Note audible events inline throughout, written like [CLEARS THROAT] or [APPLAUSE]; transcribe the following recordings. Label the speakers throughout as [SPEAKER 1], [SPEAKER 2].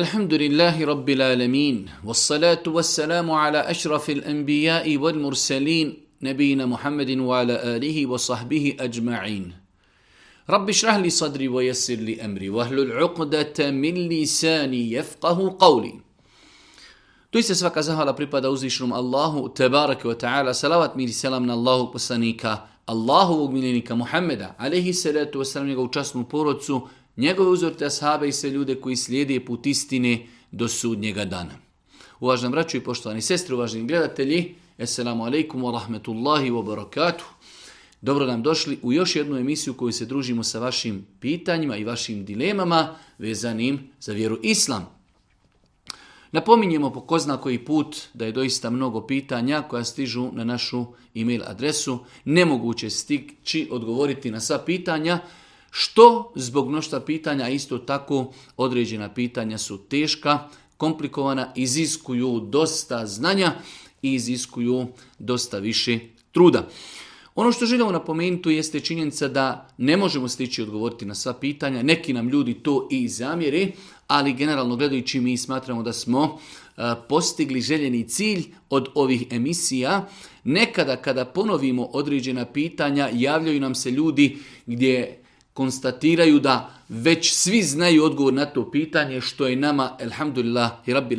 [SPEAKER 1] الحمد لله رب العالمين والصلاه والسلام على اشرف الانبياء والمرسلين نبينا محمد وعلى اله وصحبه اجمعين رب اشرح لي صدري ويسر لي امري واهلل عقده من لساني يفقه قولي Doista svaka zahvala pripada uzvišenom Allahu, tebarake wa ta'ala, salavat mir i selam na Allahu poslanika, Allahovog miljenika Muhammeda, alaihi salatu wasalam, njegovu časnu porodcu, njegove uzorite asabe i sve ljude koji slijede put istine do sudnjega dana. Uvaženi braću i poštovani sestri, uvaženi gledatelji, Esselamu alaikum wa rahmetullahi wa barakatuh. Dobro nam došli u još jednu emisiju koju se družimo sa vašim pitanjima i vašim dilemama vezanim za vjeru Islam. Napominjemo po ko koji put da je doista mnogo pitanja koja stižu na našu e-mail adresu. Nemoguće stići odgovoriti na sva pitanja, što zbog mnošta pitanja, isto tako određena pitanja su teška, komplikovana, iziskuju dosta znanja i iziskuju dosta više truda. Ono što želimo napomenuti jeste činjenica da ne možemo stići odgovoriti na sva pitanja. Neki nam ljudi to i zamjeri, ali generalno gledajući mi smatramo da smo e, postigli željeni cilj od ovih emisija. Nekada kada ponovimo određena pitanja, javljaju nam se ljudi gdje konstatiraju da već svi znaju odgovor na to pitanje što je nama, elhamdulillah i rabbi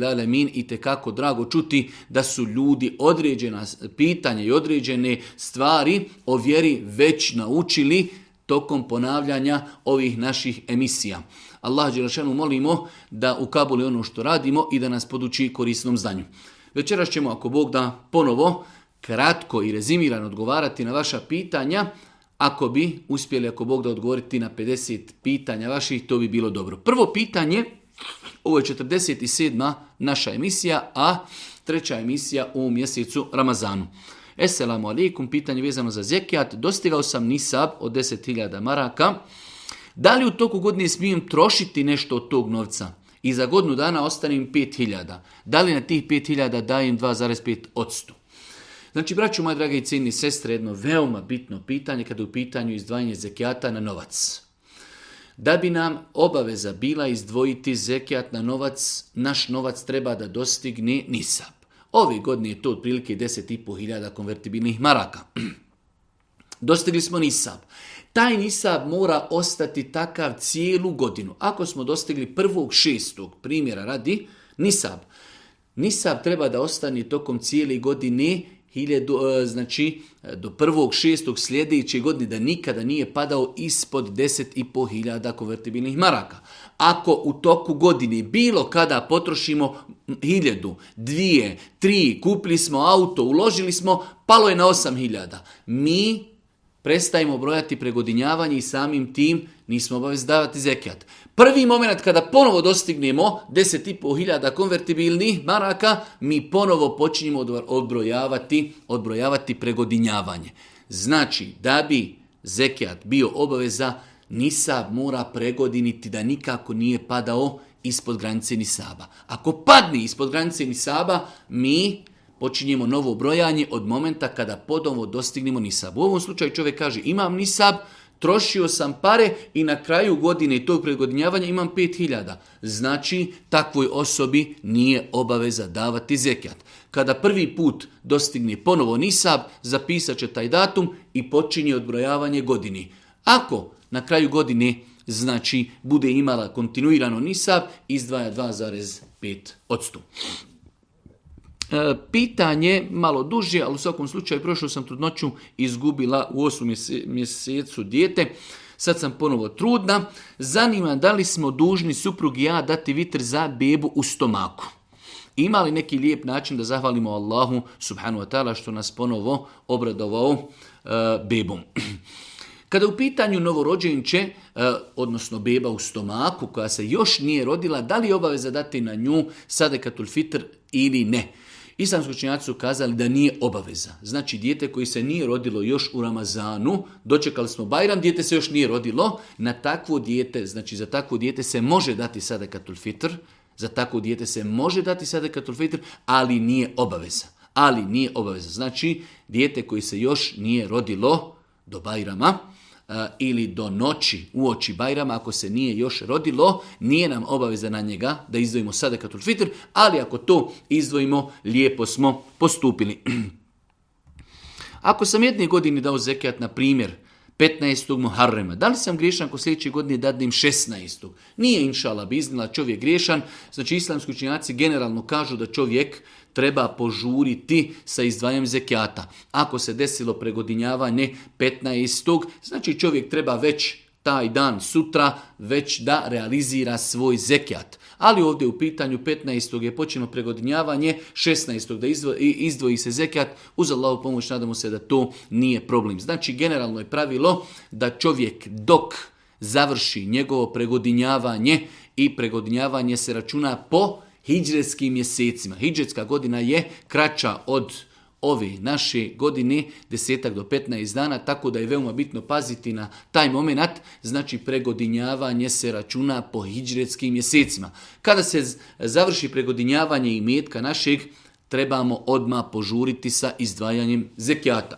[SPEAKER 1] i tekako drago čuti da su ljudi određena pitanja i određene stvari o vjeri već naučili tokom ponavljanja ovih naših emisija. Allah Đerašanu molimo da ukabuli ono što radimo i da nas poduči korisnom znanju. Večeras ćemo, ako Bog da, ponovo kratko i rezimirano odgovarati na vaša pitanja, ako bi uspjeli, ako Bog da odgovoriti na 50 pitanja vaših, to bi bilo dobro. Prvo pitanje, ovo je 47. naša emisija, a treća emisija u mjesecu Ramazanu. Esselamu alaikum, pitanje vezano za zekijat. Dostigao sam nisab od 10.000 maraka. Da li u toku godine smijem trošiti nešto od tog novca? I za godinu dana ostanem 5.000. Da li na tih 5.000 dajem 2,5 odstup Znači, braću moje drage i ciljni sestre, jedno veoma bitno pitanje kada je u pitanju izdvajanje zekijata na novac. Da bi nam obaveza bila izdvojiti zekijat na novac, naš novac treba da dostigne nisab. Ovi godini je to otprilike 10.500 konvertibilnih maraka. [CLEARS THROAT] Dostigli smo nisab. Taj nisab mora ostati takav cijelu godinu. Ako smo dostigli prvog šestog primjera radi nisab, nisab treba da ostane tokom cijele godine E, znači e, do prvog šestog sljedeće godine da nikada nije padao ispod 10,5 hiljada konvertibilnih maraka. Ako u toku godine bilo kada potrošimo hiljadu, dvije, tri, kupili smo auto, uložili smo, palo je na 8 hiljada. Mi prestajemo brojati pregodinjavanje i samim tim Nismo obavezni davati zekijat. Prvi moment kada ponovo dostignemo 10.500 konvertibilnih maraka, mi ponovo počinjemo odbrojavati, odbrojavati pregodinjavanje. Znači, da bi zekijat bio obaveza, nisab mora pregodiniti da nikako nije padao ispod granice nisaba. Ako padne ispod granice nisaba, mi počinjemo novo brojanje od momenta kada podovo dostignemo nisab. U ovom slučaju čovjek kaže imam nisab, trošio sam pare i na kraju godine tog pregodinjavanja imam 5000. Znači, takvoj osobi nije obaveza davati zekat. Kada prvi put dostigne ponovo nisab, zapisat će taj datum i počinje odbrojavanje godini. Ako na kraju godine znači bude imala kontinuirano nisab, izdvaja 2,5 odstup. E, pitanje, malo duže, ali u svakom slučaju prošlo sam trudnoću, izgubila u osmu mjesecu dijete. Sad sam ponovo trudna. Zanima da li smo dužni suprug i ja dati vitr za bebu u stomaku. Ima li neki lijep način da zahvalimo Allahu subhanu wa ta'ala što nas ponovo obradovao e, bebom? [CLEARS THROAT] Kada u pitanju novorođenče, e, odnosno beba u stomaku koja se još nije rodila, da li je obaveza dati na nju sadekatul fitr ili ne? Islamski činjaci su kazali da nije obaveza. Znači, dijete koji se nije rodilo još u Ramazanu, dočekali smo Bajram, dijete se još nije rodilo, na takvo dijete, znači za takvo dijete se može dati sada fitr, za takvo dijete se može dati sada fitr, ali nije obaveza. Ali nije obaveza. Znači, dijete koji se još nije rodilo do Bajrama, ili do noći u oči Bajrama, ako se nije još rodilo, nije nam obaveza na njega da izdvojimo sada katul fitr, ali ako to izdvojimo, lijepo smo postupili. [CLEARS THROAT] ako sam jedne godine dao zekijat, na primjer, 15. Muharrema. Da li sam griješan ako sljedeće godine dadnim 16. Nije inšala biznila čovjek griješan. Znači islamski učinjaci generalno kažu da čovjek treba požuriti sa izdvajanjem zekijata. Ako se desilo pregodinjavanje 15. znači čovjek treba već taj dan sutra već da realizira svoj zekijat. Ali ovdje u pitanju 15. je počelo pregodinjavanje, 16. da izdvoji, izdvoji se zekijat, uz Allahu pomoć nadamo se da to nije problem. Znači generalno je pravilo da čovjek dok završi njegovo pregodinjavanje i pregodinjavanje se računa po hijdžetskim mjesecima. Hijdžetska godina je kraća od ove naše godine, desetak do 15 dana, tako da je veoma bitno paziti na taj moment, znači pregodinjavanje se računa po hijdžetskim mjesecima. Kada se završi pregodinjavanje i metka našeg, trebamo odmah požuriti sa izdvajanjem zekijata.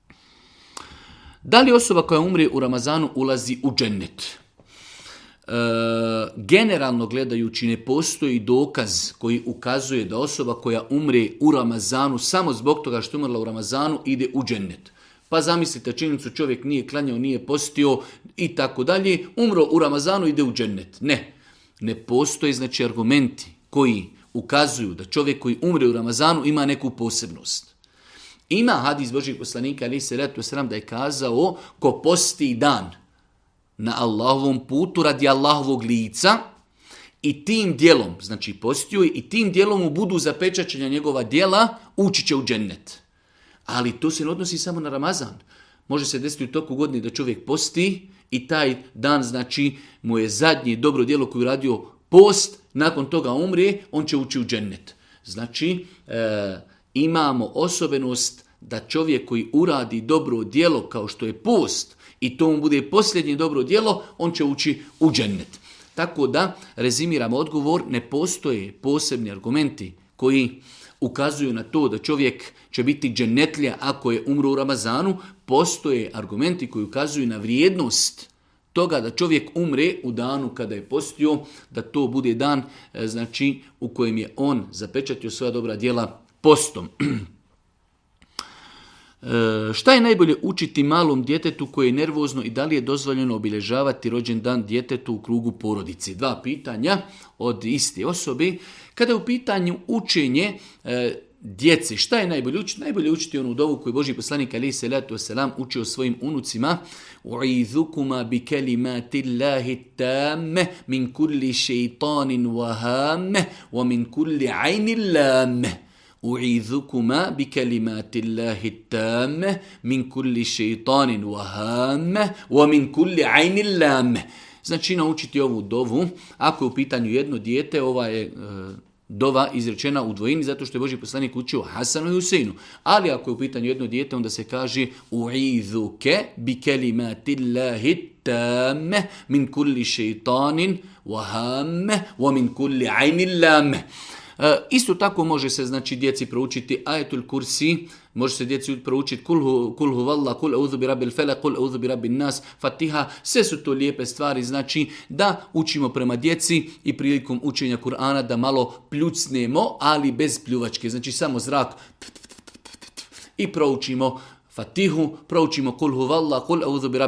[SPEAKER 1] [CLEARS THROAT] da li osoba koja umri u Ramazanu ulazi u džennet? E, generalno gledajući ne postoji dokaz koji ukazuje da osoba koja umre u Ramazanu samo zbog toga što je umrla u Ramazanu ide u džennet. Pa zamislite činjenicu čovjek nije klanjao, nije postio i tako dalje, umro u Ramazanu ide u džennet. Ne, ne postoje znači argumenti koji ukazuju da čovjek koji umre u Ramazanu ima neku posebnost. Ima hadis Božih poslanika ali se reto sram da je kazao ko posti dan – na Allahovom putu radi Allahovog lica i tim dijelom, znači postiju i tim dijelom mu budu zapečačenja njegova dijela, ući će u džennet. Ali to se ne odnosi samo na Ramazan. Može se desiti u toku godine da čovjek posti i taj dan znači mu je zadnje dobro djelo koje radio post, nakon toga umre, on će ući u džennet. Znači, e, imamo osobenost da čovjek koji uradi dobro djelo kao što je post, i to mu bude posljednje dobro djelo, on će ući u džennet. Tako da, rezimiram odgovor, ne postoje posebni argumenti koji ukazuju na to da čovjek će biti dženetlija ako je umro u Ramazanu, postoje argumenti koji ukazuju na vrijednost toga da čovjek umre u danu kada je postio, da to bude dan e, znači u kojem je on zapečatio svoja dobra djela postom. [CLEARS THROAT] E, šta je najbolje učiti malom djetetu koje je nervozno i da li je dozvoljeno obilježavati rođendan djetetu u krugu porodici? Dva pitanja od iste osobe. Kada je u pitanju učenje e, djeci, šta je najbolje učiti? Najbolje učiti onu dovu koju je Boži poslanik Ali salatu wasalam učio svojim unucima. U'idhukuma bi Allahi tamme min kulli šeitanin wahame wa min kulli ajnillame. U'idhukuma bi kalimatillahi tamme min kulli šeitanin wahame wa min kulli ajnin lame. Znači naučiti ovu dovu. Ako je u pitanju jedno dijete, ova je e, dova izrečena u dvojini zato što je Boži poslanik učio Hasanu i Huseinu. Ali ako je u pitanju jedno dijete, onda se kaže U'idhuke bi kalimatillahi tamme min kulli šeitanin wahame wa min kulli ajnin lame. E, isto tako može se znači djeci proučiti ajetul kursi, može se djeci proučiti kulhu, kulhu valla, kul auzu bi kul auzu nas, fatiha, sve su to lijepe stvari, znači da učimo prema djeci i prilikom učenja Kur'ana da malo pljucnemo, ali bez pljuvačke, znači samo zrak i proučimo Fatihu, proučimo kul huvalla, kul auzu bi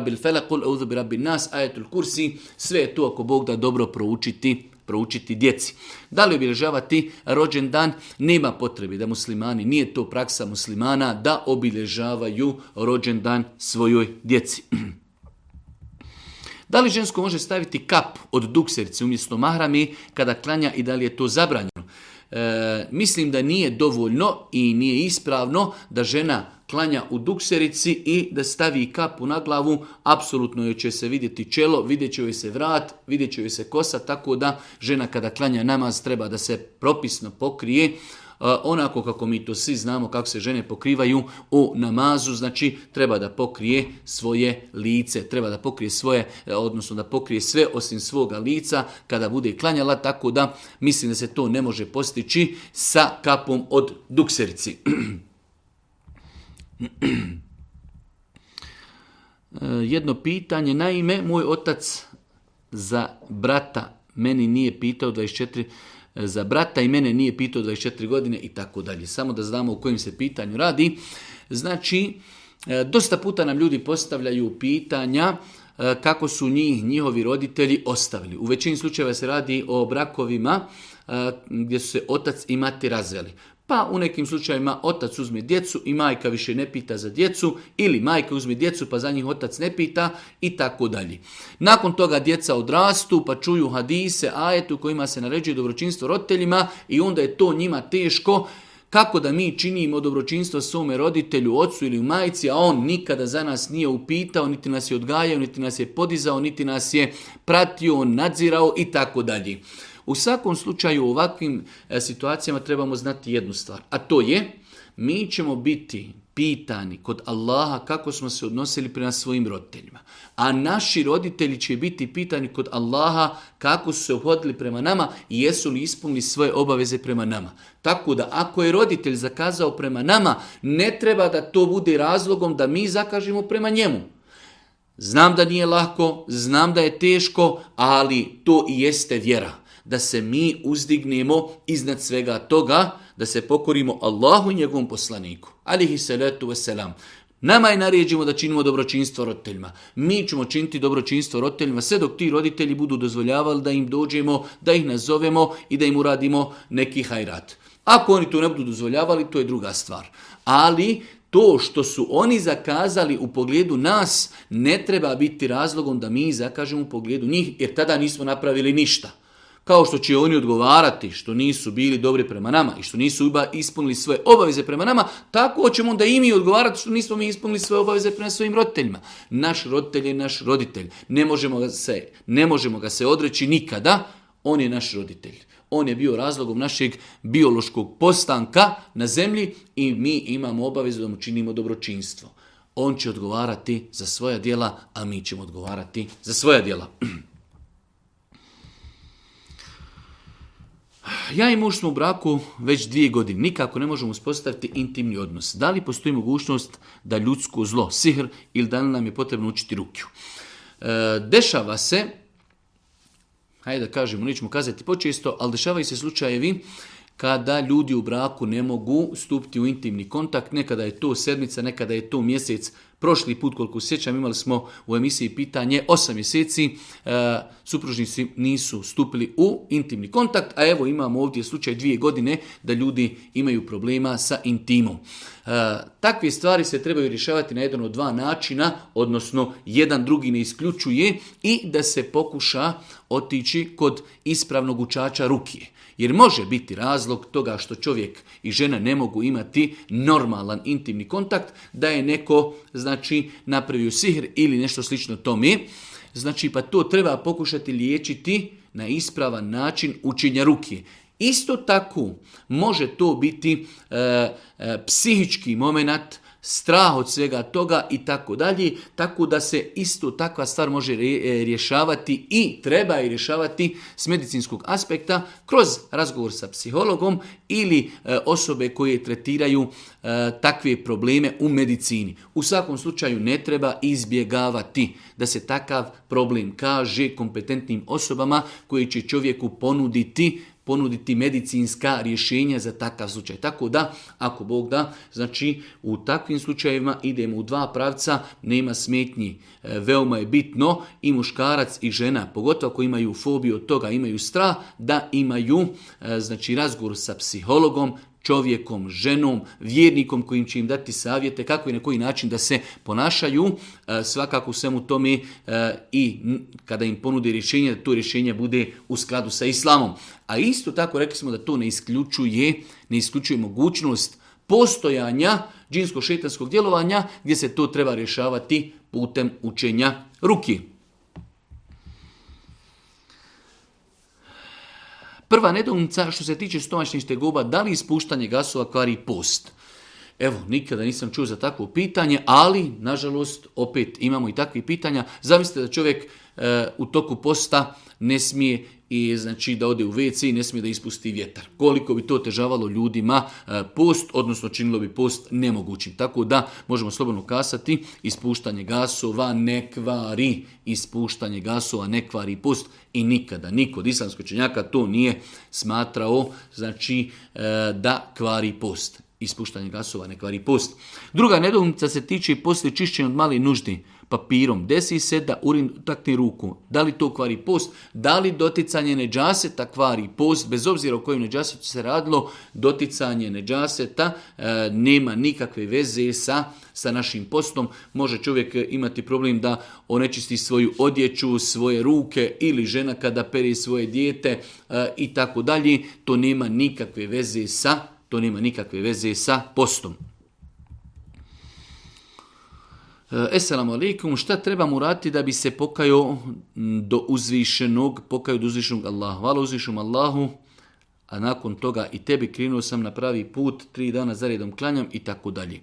[SPEAKER 1] kul auzu nas, ajetul kursi, sve je to ako Bog da dobro proučiti proučiti djeci. Da li obilježavati rođendan? Nema potrebe da muslimani, nije to praksa muslimana, da obilježavaju rođendan svojoj djeci. [CLEARS THROAT] Da li žensko može staviti kap od dukserice umjesto mahrami kada klanja i da li je to zabranjeno? E, mislim da nije dovoljno i nije ispravno da žena klanja u dukserici i da stavi kapu na glavu, apsolutno joj će se vidjeti čelo, vidjet će joj se vrat, vidjet će joj se kosa, tako da žena kada klanja namaz treba da se propisno pokrije, onako kako mi to svi znamo kako se žene pokrivaju u namazu, znači treba da pokrije svoje lice, treba da pokrije svoje, e, odnosno da pokrije sve osim svoga lica kada bude klanjala, tako da mislim da se to ne može postići sa kapom od dukserici. [CLEARS THROAT] E, jedno pitanje, naime, moj otac za brata meni nije pitao 24 za brata i mene nije pitao 24 godine i tako dalje. Samo da znamo o kojim se pitanju radi. Znači, e, dosta puta nam ljudi postavljaju pitanja e, kako su njih, njihovi roditelji ostavili. U većini slučajeva se radi o brakovima e, gdje su se otac i mati razveli pa u nekim slučajima otac uzme djecu i majka više ne pita za djecu ili majka uzme djecu pa za njih otac ne pita i tako dalje. Nakon toga djeca odrastu pa čuju hadise, ajetu u kojima se naređuje dobročinstvo roditeljima i onda je to njima teško kako da mi činimo dobročinstvo svome roditelju, ocu ili majici, a on nikada za nas nije upitao, niti nas je odgajao, niti nas je podizao, niti nas je pratio, nadzirao i tako dalje. U svakom slučaju u ovakvim e, situacijama trebamo znati jednu stvar, a to je mi ćemo biti pitani kod Allaha kako smo se odnosili prema svojim roditeljima. A naši roditelji će biti pitani kod Allaha kako su se uhodili prema nama i jesu li ispunili svoje obaveze prema nama. Tako da ako je roditelj zakazao prema nama, ne treba da to bude razlogom da mi zakažemo prema njemu. Znam da nije lako, znam da je teško, ali to i jeste vjera da se mi uzdignemo iznad svega toga, da se pokorimo Allahu i njegovom poslaniku. Alihi salatu wasalam. Nama je naređimo da činimo dobročinstvo roditeljima. Mi ćemo činiti dobročinstvo roditeljima sve dok ti roditelji budu dozvoljavali da im dođemo, da ih nazovemo i da im uradimo neki hajrat. Ako oni to ne budu dozvoljavali, to je druga stvar. Ali to što su oni zakazali u pogledu nas ne treba biti razlogom da mi zakažemo u pogledu njih jer tada nismo napravili ništa kao što će oni odgovarati što nisu bili dobri prema nama i što nisu ispunili svoje obaveze prema nama, tako ćemo onda i mi odgovarati što nismo mi ispunili svoje obaveze prema svojim roditeljima. Naš roditelj je naš roditelj. Ne možemo ga se, ne možemo ga se odreći nikada. On je naš roditelj. On je bio razlogom našeg biološkog postanka na zemlji i mi imamo obavezu da mu činimo dobročinstvo. On će odgovarati za svoja djela, a mi ćemo odgovarati za svoja djela. [CLEARS THROAT] ja i muž smo u braku već dvije godine. Nikako ne možemo uspostaviti intimni odnos. Da li postoji mogućnost da ljudsko zlo, sihr, ili da li nam je potrebno učiti rukju? E, dešava se, hajde da kažemo, nećemo kazati počesto, ali dešavaju se slučajevi kada ljudi u braku ne mogu stupiti u intimni kontakt, nekada je to sedmica, nekada je to mjesec, Prošli put, koliko sjećam, imali smo u emisiji pitanje 8 mjeseci e, supružnici nisu stupili u intimni kontakt, a evo imamo ovdje slučaj dvije godine da ljudi imaju problema sa intimom. E, takve stvari se trebaju rješavati na jedan od dva načina, odnosno jedan drugi ne isključuje i da se pokuša otići kod ispravnog učača rukije. Jer može biti razlog toga što čovjek i žena ne mogu imati normalan intimni kontakt, da je neko znači, napravio sihr ili nešto slično tome. Znači pa to treba pokušati liječiti na ispravan način učenja ruke. Isto tako može to biti e, e, psihički moment strah od svega toga i tako dalje, tako da se isto takva stvar može e, rješavati i treba i rješavati s medicinskog aspekta kroz razgovor sa psihologom ili e, osobe koje tretiraju e, takve probleme u medicini. U svakom slučaju ne treba izbjegavati da se takav problem kaže kompetentnim osobama koji će čovjeku ponuditi ponuditi medicinska rješenja za takav slučaj. Tako da, ako Bog da, znači u takvim slučajevima idemo u dva pravca, nema smetnji. E, veoma je bitno i muškarac i žena, pogotovo ako imaju fobiju od toga, imaju strah, da imaju e, znači razgovor sa psihologom, čovjekom, ženom, vjernikom kojim će im dati savjete kako i na koji način da se ponašaju. E, svakako u svemu tome e, i kada im ponudi rješenje, da to rješenje bude u skladu sa islamom. A isto tako rekli smo da to ne isključuje, ne isključuje mogućnost postojanja džinsko-šetanskog djelovanja gdje se to treba rješavati putem učenja ruki. Prva nedoumica što se tiče stomačnih tegoba, da li ispuštanje gasova kvari post? Evo, nikada nisam čuo za takvo pitanje, ali, nažalost, opet imamo i takvih pitanja. Zamislite da čovjek e, u toku posta ne smije i znači da ode u WC i ne smije da ispusti vjetar. Koliko bi to težavalo ljudima e, post, odnosno činilo bi post nemogućim. Tako da možemo slobodno kasati ispuštanje gasova ne kvari, ispuštanje gasova ne kvari post i nikada niko od islamskoj činjaka to nije smatrao znači e, da kvari post ispuštanje gasova ne kvari post. Druga nedoumica se tiče poslije čišćenja od malih nuždi papirom. Desi se da urin takni ruku. Da li to kvari post? Da li doticanje neđaseta kvari post? Bez obzira o kojem neđasetu se radilo, doticanje neđaseta e, nema nikakve veze sa, sa našim postom. Može čovjek imati problem da onečisti svoju odjeću, svoje ruke ili žena kada peri svoje dijete e, i tako dalje. To nema nikakve veze sa to nema nikakve veze sa postom. E, Esselamu alaikum, šta trebam urati da bi se pokajo do uzvišenog, pokaju do uzvišenog Allahu? Hvala uzvišenom Allahu, a nakon toga i tebi krenuo sam na pravi put, tri dana redom klanjam i tako dalje.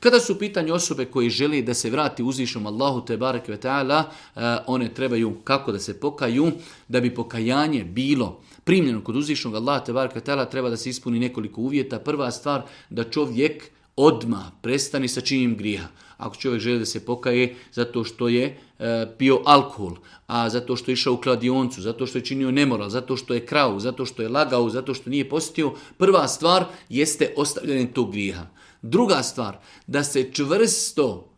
[SPEAKER 1] Kada su pitanje osobe koje žele da se vrati uzvišenom Allahu te barek ta'ala, e, one trebaju kako da se pokaju, da bi pokajanje bilo primljeno kod uzvišnog Allaha te tela treba da se ispuni nekoliko uvjeta. Prva stvar da čovjek odma prestani sa činjenjem griha Ako čovjek želi da se pokaje zato što je e, pio alkohol, a zato što je išao u kladioncu, zato što je činio nemoral, zato što je krao, zato što je lagao, zato što nije postio, prva stvar jeste ostavljanje tog griha. Druga stvar, da se čvrsto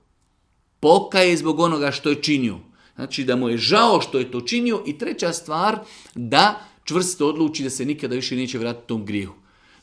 [SPEAKER 1] pokaje zbog onoga što je činio. Znači da mu je žao što je to činio. I treća stvar, da čvrsto odluči da se nikada više neće vratiti tom grijehu.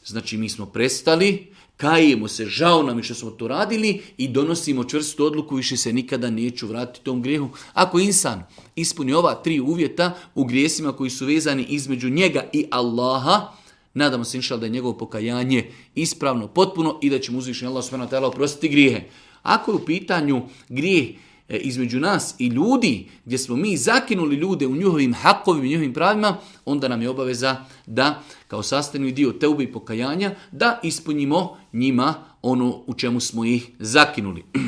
[SPEAKER 1] Znači mi smo prestali, kajemo se, žao nam je što smo to radili i donosimo čvrstu odluku, više se nikada neću vratiti tom grijehu. Ako insan ispuni ova tri uvjeta u grijesima koji su vezani između njega i Allaha, nadamo se inšal da je njegovo pokajanje ispravno, potpuno i da će mu uzvišenje Allah subhanahu oprostiti grijehe. Ako je u pitanju grijeh E, između nas i ljudi, gdje smo mi zakinuli ljude u njihovim hakovima i njihovim pravima, onda nam je obaveza da, kao sastavni dio teube i pokajanja, da ispunimo njima ono u čemu smo ih zakinuli. [CLEARS THROAT]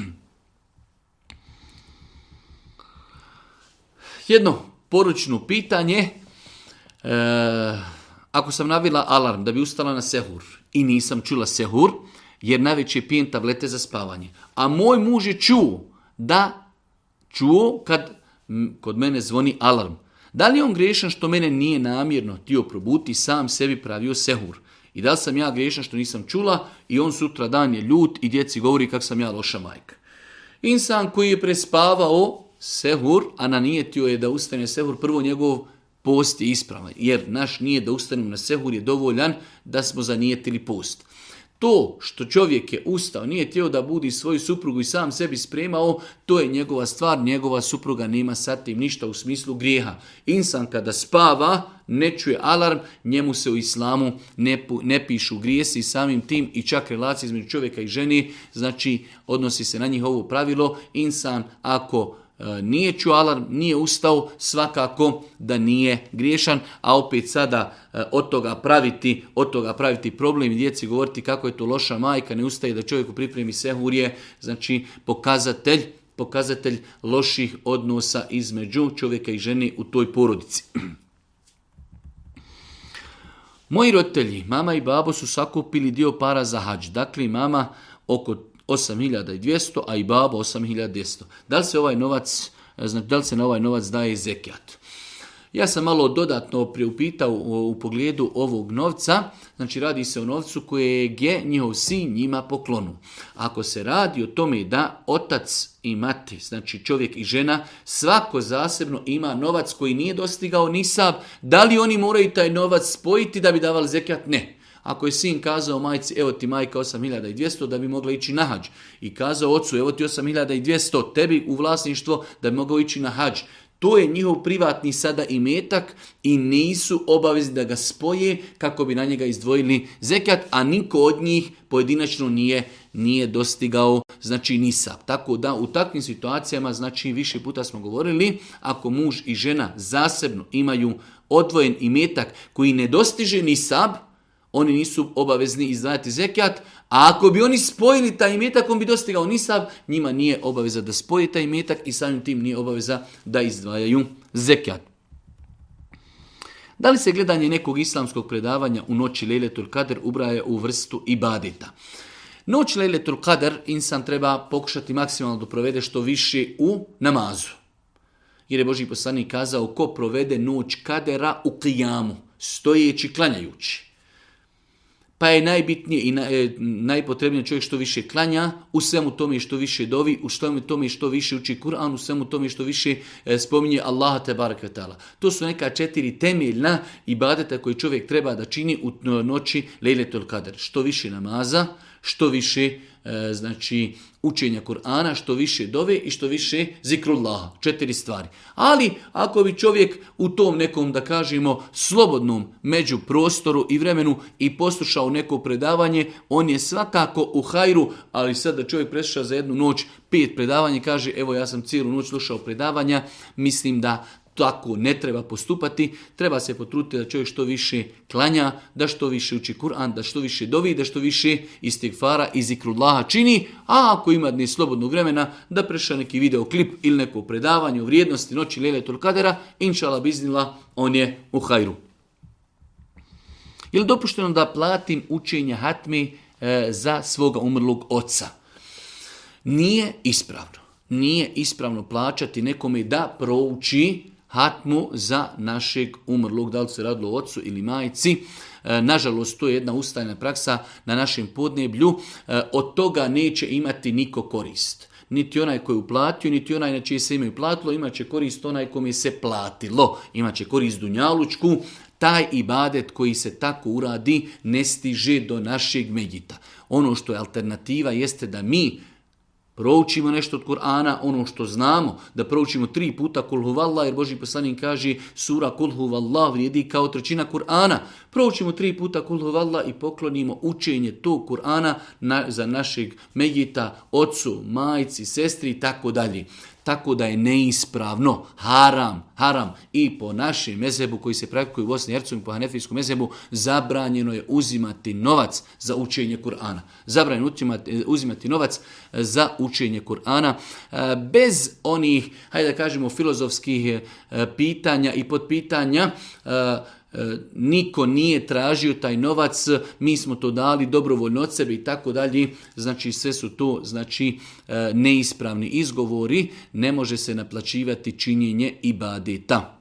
[SPEAKER 1] Jedno poručno pitanje, e, ako sam navila alarm da bi ustala na sehur i nisam čula sehur, jer najveće pijem tablete za spavanje, a moj muž je čuo da čuo kad kod mene zvoni alarm. Da li je on grešan što mene nije namjerno htio probuti sam sebi pravio sehur? I da li sam ja grešan što nisam čula i on sutra dan je ljut i djeci govori kak sam ja loša majka. Insan koji je prespavao sehur, a nanijetio je da ustane sehur, prvo njegov post je ispravan. Jer naš nije da ustanemo na sehur je dovoljan da smo zanijetili post. To što čovjek je ustao, nije htio da budi svoju suprugu i sam sebi spremao, to je njegova stvar, njegova supruga nema sa tim ništa u smislu grijeha. Insan kada spava, ne čuje alarm, njemu se u islamu ne, ne pišu grijesi samim tim i čak relacije između čovjeka i ženi, znači odnosi se na njihovo pravilo, insan ako E, nije čuo alarm, nije ustao, svakako da nije griješan, a opet sada e, od toga praviti, od toga praviti problem i djeci govoriti kako je to loša majka, ne ustaje da čovjeku pripremi sehurje, znači pokazatelj, pokazatelj loših odnosa između čovjeka i žene u toj porodici. Moji roditelji, mama i babo su sakupili dio para za hađ. Dakle, mama oko 8200, a i baba 8200. Da li se ovaj novac, znači da li se na ovaj novac daje zekijat? Ja sam malo dodatno priupitao u, pogledu ovog novca, znači radi se o novcu koje je njihov sin njima poklonu. Ako se radi o tome da otac i mati, znači čovjek i žena, svako zasebno ima novac koji nije dostigao nisab, da li oni moraju taj novac spojiti da bi davali zekat? Ne. Ako je sin kazao majci, evo ti majka 8200 da bi mogla ići na hađ. I kazao ocu, evo ti 8200 tebi u vlasništvo da bi mogao ići na hađ. To je njihov privatni sada imetak i nisu obavezni da ga spoje kako bi na njega izdvojili zekat, a niko od njih pojedinačno nije nije dostigao znači nisab. Tako da u takvim situacijama, znači više puta smo govorili, ako muž i žena zasebno imaju odvojen imetak koji ne dostiže nisab, oni nisu obavezni izdvajati zekjat, a ako bi oni spojili taj imetak, on bi dostigao nisav, njima nije obaveza da spoji taj imetak i samim tim nije obaveza da izdvajaju zekjat. Da li se gledanje nekog islamskog predavanja u noći Lele Kader ubraje u vrstu ibadeta? Noć Lejletul Kader insan treba pokušati maksimalno da provede što više u namazu. Jer je Boži poslanik kazao ko provede noć kadera u kijamu, stojeći klanjajući. Pa je najbitnije i e, najpotrebnije čovjek što više klanja, u svemu tome i što više dovi, u svemu tome i što više uči Kur'an, u svemu tome i što više e, spominje Allaha te barakvetala. To su neka četiri temeljna ibadeta koje čovjek treba da čini u noći Lejletul Kader. Što više namaza, što više E, znači učenja Kur'ana, što više dove i što više zikrullah, četiri stvari. Ali ako bi čovjek u tom nekom, da kažemo, slobodnom među prostoru i vremenu i poslušao neko predavanje, on je svakako u hajru, ali sad da čovjek presluša za jednu noć pet predavanja i kaže evo ja sam cijelu noć slušao predavanja, mislim da tako ne treba postupati, treba se potruditi da čovjek što više klanja, da što više uči Kur'an, da što više dovi, da što više istigfara i zikrullaha čini, a ako ima dne slobodnog vremena, da preša neki videoklip ili neko predavanje o vrijednosti noći Lele Tolkadera, inšala biznila, on je u hajru. Je li dopušteno da platim učenja hatmi e, za svoga umrlog oca? Nije ispravno. Nije ispravno plaćati nekome da prouči hatmu za našeg umrlog, da li se radilo o ocu ili majici. E, nažalost, to je jedna ustajna praksa na našem podneblju. E, od toga neće imati niko korist. Niti onaj koji je uplatio, niti onaj na čije se ime platilo, imat će korist onaj kome se platilo. Imat će korist Dunjalučku, taj ibadet koji se tako uradi ne stiže do našeg medjita. Ono što je alternativa jeste da mi Proučimo nešto od Kur'ana, ono što znamo, da proučimo tri puta kul huvallah, jer Boži poslanik kaže sura kul huvallah vrijedi kao trećina Kur'ana. Proučimo tri puta kul i poklonimo učenje tog Kur'ana za našeg medjita, ocu, majci, sestri i tako dalje tako da je neispravno, haram, haram. I po našem mezebu koji se praktikuje u Bosni i Hercegovini, po hanefijskom mezebu, zabranjeno je uzimati novac za učenje Kur'ana. Zabranjeno uzimati, uzimati novac e, za učenje Kur'ana e, bez onih, hajde da kažemo, filozofskih e, pitanja i potpitanja, E, niko nije tražio taj novac, mi smo to dali dobrovoljno od sebe i tako dalje. Znači sve su to znači e, neispravni izgovori, ne može se naplaćivati činjenje i badeta.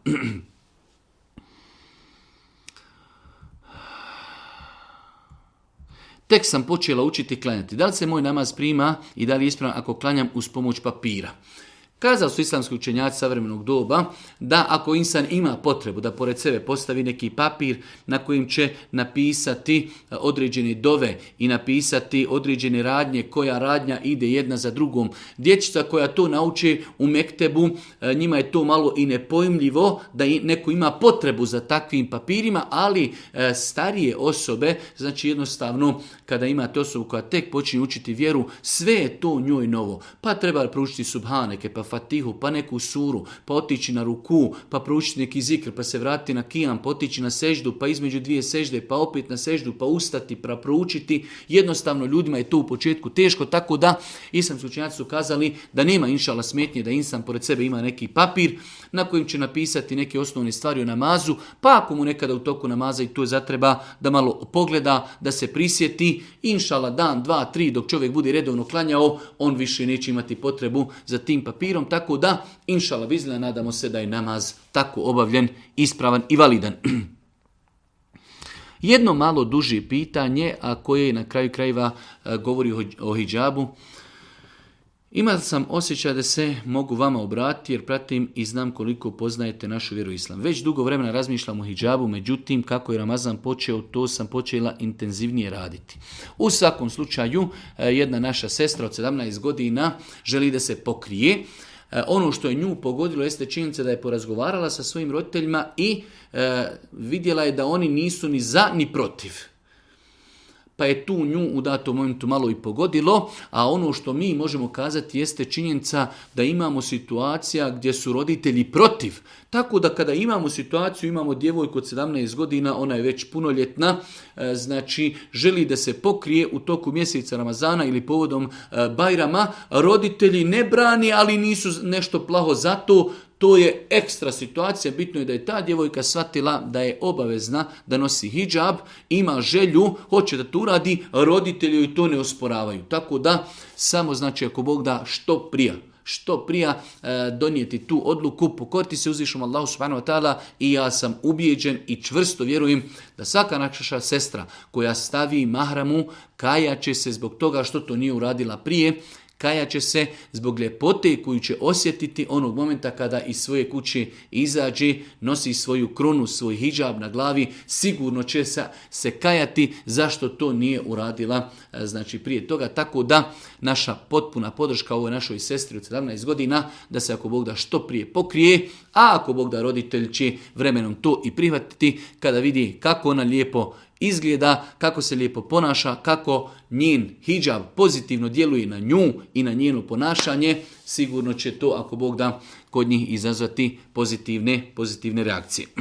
[SPEAKER 1] [CLEARS THROAT] Tek sam počela učiti klanjati. Da li se moj namaz prima i da li je ako klanjam uz pomoć papira? Kazao su islamski učenjaci savremenog doba da ako insan ima potrebu da pored sebe postavi neki papir na kojem će napisati e, određene dove i napisati određene radnje, koja radnja ide jedna za drugom. Dječica koja to nauči u Mektebu, e, njima je to malo i nepojmljivo da neko ima potrebu za takvim papirima, ali e, starije osobe, znači jednostavno kada imate osobu koja tek počinje učiti vjeru, sve je to njoj novo. Pa treba proučiti subhaneke, pa Fatihu, pa neku suru, pa otići na ruku, pa proučiti neki zikr, pa se vratiti na kijam, pa otići na seždu, pa između dvije sežde, pa opet na seždu, pa ustati, pa proučiti. Jednostavno ljudima je to u početku teško, tako da islamski učenjaci su kazali da nema inšala smetnje da insan pored sebe ima neki papir, na kojim će napisati neke osnovne stvari o namazu, pa ako mu nekada u toku namaza i to zatreba da malo pogleda, da se prisjeti, inšala dan, dva, tri, dok čovjek bude redovno klanjao, on više neće imati potrebu za tim papirom, tako da, inšala vizljena, nadamo se da je namaz tako obavljen, ispravan i validan. [CLEARS THROAT] Jedno malo duže pitanje, a koje na kraju krajeva eh, govori o hijabu, ima sam osjećaj da se mogu vama obratiti jer pratim i znam koliko poznajete našu vjeru islam. Već dugo vremena razmišljam o hijabu, međutim kako je Ramazan počeo, to sam počela intenzivnije raditi. U svakom slučaju, e, jedna naša sestra od 17 godina želi da se pokrije. E, ono što je nju pogodilo jeste činjenica da je porazgovarala sa svojim roditeljima i e, vidjela je da oni nisu ni za ni protiv pa je tu nju u datom momentu malo i pogodilo, a ono što mi možemo kazati jeste činjenica da imamo situacija gdje su roditelji protiv. Tako da kada imamo situaciju, imamo djevojku od 17 godina, ona je već punoljetna, e, znači želi da se pokrije u toku mjeseca Ramazana ili povodom e, Bajrama, roditelji ne brani, ali nisu nešto plaho zato, to je ekstra situacija, bitno je da je ta djevojka shvatila da je obavezna da nosi hijab, ima želju, hoće da to uradi, roditelji joj to ne osporavaju. Tako da, samo znači ako Bog da što prija, što prija e, donijeti tu odluku, pokoriti se uzvišom Allahu subhanahu wa ta'ala i ja sam ubijeđen i čvrsto vjerujem da svaka naša sestra koja stavi mahramu će se zbog toga što to nije uradila prije, Kaja će se zbog ljepote koju će osjetiti onog momenta kada iz svoje kuće izađe, nosi svoju kronu, svoj hijab na glavi, sigurno će se kajati zašto to nije uradila e, znači prije toga. Tako da naša potpuna podrška ovoj našoj sestri od 17 godina, da se ako Bog da što prije pokrije, a ako Bog da roditelj će vremenom to i prihvatiti kada vidi kako ona lijepo izgleda, kako se lijepo ponaša, kako njen hijab pozitivno djeluje na nju i na njeno ponašanje, sigurno će to, ako Bog da, kod njih izazvati pozitivne, pozitivne reakcije. [CLEARS THROAT]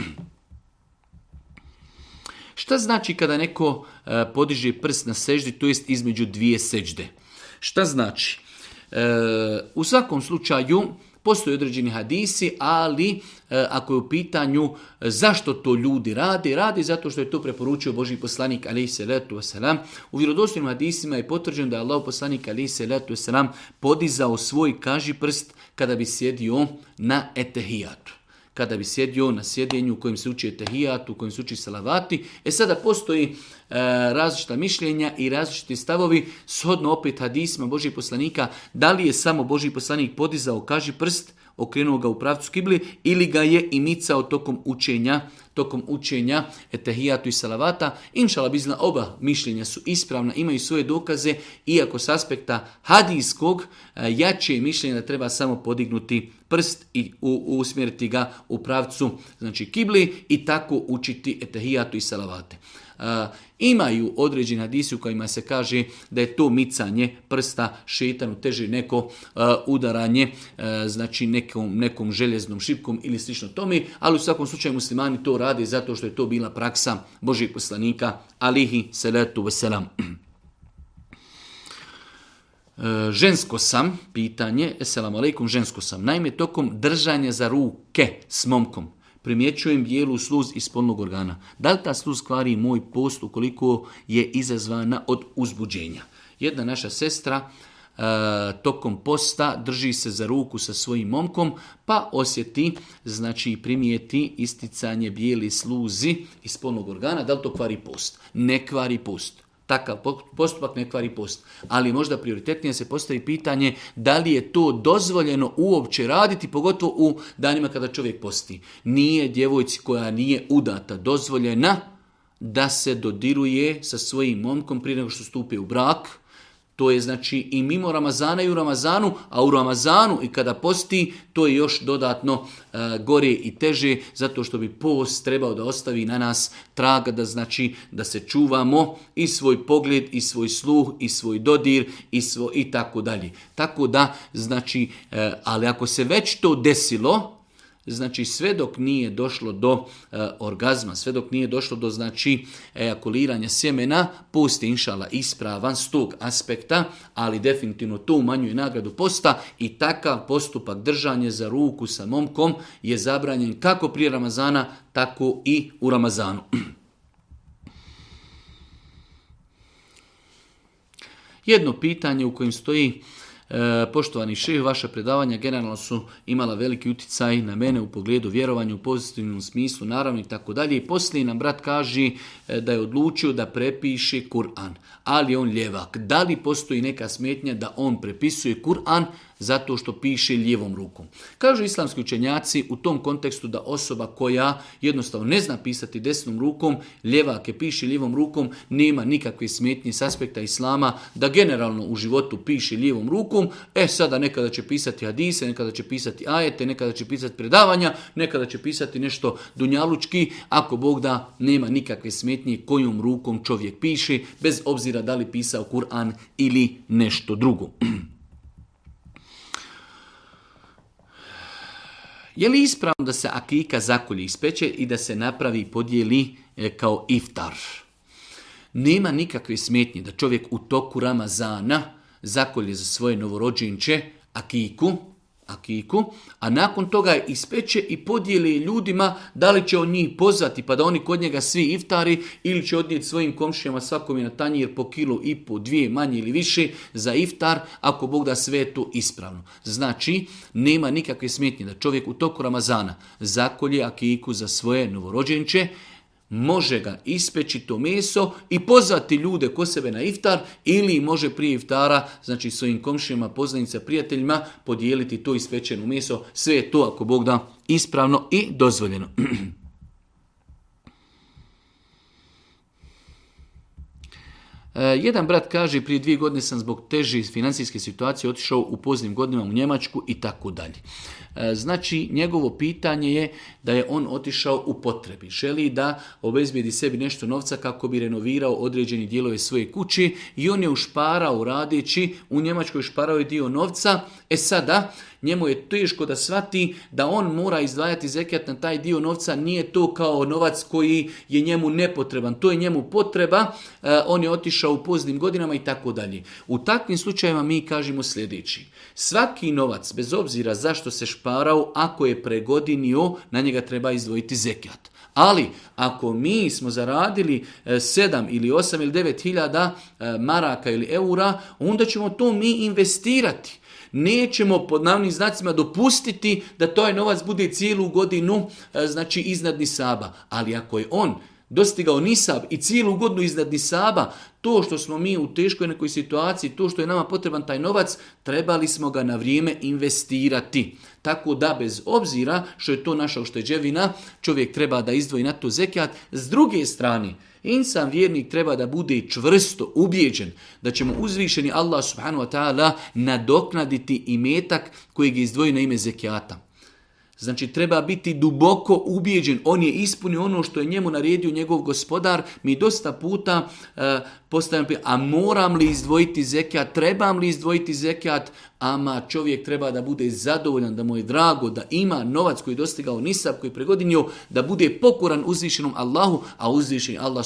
[SPEAKER 1] Šta znači kada neko e, podiže prst na seždi, to jest između dvije sežde? Šta znači? E, u svakom slučaju postoje određeni hadisi, ali E, ako je u pitanju e, zašto to ljudi radi, radi zato što je to preporučio Boži poslanik se salatu wasalam. U vjerodostojnim hadisima je potvrđeno da je Allah poslanik alaih salatu wasalam podizao svoj kaži prst kada bi sjedio na etehijatu kada bi sjedio na sjedenju u kojem se uči etehijat, u kojem se uči salavati. E sada postoji e, različita mišljenja i različiti stavovi, shodno opet hadisma Božih poslanika, da li je samo Boži poslanik podizao kaži prst okrenuo ga u pravcu kibli ili ga je i micao tokom učenja, tokom učenja etehijatu i salavata. Inšala bizna oba mišljenja su ispravna, imaju svoje dokaze, iako s aspekta hadijskog e, jače je mišljenje da treba samo podignuti prst i usmjeriti ga u pravcu znači kibli i tako učiti etehijatu i salavate imaju određene hadise u kojima se kaže da je to micanje prsta šetanu teže neko udaranje znači nekom, nekom željeznom šipkom ili slično tome, ali u svakom slučaju muslimani to rade zato što je to bila praksa Božih poslanika alihi salatu wasalam. E, žensko sam, pitanje, eselamu alaikum, žensko sam. Naime, tokom držanja za ruke s momkom, primjećujem bijelu sluz iz polnog organa. Da li ta sluz kvari moj post ukoliko je izazvana od uzbuđenja? Jedna naša sestra e, tokom posta drži se za ruku sa svojim momkom, pa osjeti, znači primijeti isticanje bijeli sluzi iz spolnog organa. Da li to kvari post? Ne kvari post takav postupak ne kvari post. Ali možda prioritetnije se postavi pitanje da li je to dozvoljeno uopće raditi, pogotovo u danima kada čovjek posti. Nije djevojci koja nije udata dozvoljena da se dodiruje sa svojim momkom prije nego što stupi u brak, to je znači i mimo Ramazana i u Ramazanu, a u Ramazanu i kada posti, to je još dodatno e, gore i teže, zato što bi post trebao da ostavi na nas traga, da znači da se čuvamo i svoj pogled, i svoj sluh, i svoj dodir, i, svo, i tako dalje. Tako da, znači, e, ali ako se već to desilo, Znači sve dok nije došlo do e, orgazma, sve dok nije došlo do znači ejakuliranja sjemena, pusti inšala ispravan s tog aspekta, ali definitivno manju i nagradu posta i takav postupak držanje za ruku sa momkom je zabranjen kako prije Ramazana, tako i u Ramazanu. [CLEARS THROAT] Jedno pitanje u kojem stoji E, poštovani šeh, vaša predavanja generalno su imala veliki uticaj na mene u pogledu vjerovanja u pozitivnom smislu, naravno i tako dalje. I poslije nam brat kaže e, da je odlučio da prepiše Kur'an, ali on ljevak. Da li postoji neka smetnja da on prepisuje Kur'an, zato što piše lijevom rukom. Kažu islamski učenjaci u tom kontekstu da osoba koja jednostavno ne zna pisati desnom rukom, ljevake piše lijevom rukom, nema nikakve smetnje s aspekta islama da generalno u životu piše lijevom rukom, e sada nekada će pisati hadise, nekada će pisati ajete, nekada će pisati predavanja, nekada će pisati nešto dunjalučki, ako Bog da nema nikakve smetnje kojom rukom čovjek piše, bez obzira da li pisao Kur'an ili nešto drugo. [CLEARS THROAT] Je li ispravno da se akika zakolje ispeče i da se napravi i podijeli e, kao iftar? Nema nikakve smetnje da čovjek u toku Ramazana zakolje za svoje novorođenče akiku, akiku, a nakon toga ispeće i podijeli ljudima da li će on njih pozvati pa da oni kod njega svi iftari ili će odnijeti svojim komšijama svakome na tanjir po kilu i po dvije manje ili više za iftar ako Bog da sve to ispravno. Znači, nema nikakve smetnje da čovjek u toku Ramazana zakolje akiku za svoje novorođenče, može ga ispeći to meso i pozvati ljude ko sebe na iftar ili može prije iftara, znači svojim komšijama, poznanicima prijateljima podijeliti to ispečeno meso. Sve je to, ako Bog da, ispravno i dozvoljeno. [CLEARS THROAT] E, jedan brat kaže, prije dvije godine sam zbog teži financijske situacije otišao u poznim godinama u Njemačku i tako dalje. E, znači, njegovo pitanje je da je on otišao u potrebi. Želi da obezbijedi sebi nešto novca kako bi renovirao određeni dijelove svoje kući i on je ušparao radeći, u Njemačkoj šparao je dio novca. E sada, njemu je teško da shvati da on mora izdvajati zekijat na taj dio novca, nije to kao novac koji je njemu nepotreban, to je njemu potreba, e, on je otišao u poznim godinama i tako dalje. U takvim slučajevima mi kažemo sljedeći, svaki novac, bez obzira zašto se šparao, šparao, ako je pregodinio, na njega treba izdvojiti zekijat. Ali, ako mi smo zaradili 7 e, ili 8 ili 9 hiljada e, maraka ili eura, onda ćemo to mi investirati. Nećemo pod navnim znacima dopustiti da taj novac bude cijelu godinu e, znači iznad nisaba. Ali ako je on dostigao nisab i cijelu godinu iznad nisaba, to što smo mi u teškoj nekoj situaciji, to što je nama potreban taj novac, trebali smo ga na vrijeme investirati. Tako da bez obzira što je to naša ušteđevina, čovjek treba da izdvoji na to zekijat. S druge strane, insan vjernik treba da bude čvrsto ubijeđen da će mu uzvišeni Allah subhanahu wa ta'ala nadoknaditi imetak kojeg je izdvojio na ime zekijata. Znači treba biti duboko ubijeđen, on je ispunio ono što je njemu naredio njegov gospodar, mi dosta puta uh, eh, postavljamo a moram li izdvojiti zekijat, trebam li izdvojiti zekijat, ama čovjek treba da bude zadovoljan, da mu je drago, da ima novac koji je dostigao nisab, koji je pregodinio, da bude pokoran uzvišenom Allahu, a uzvišen Allah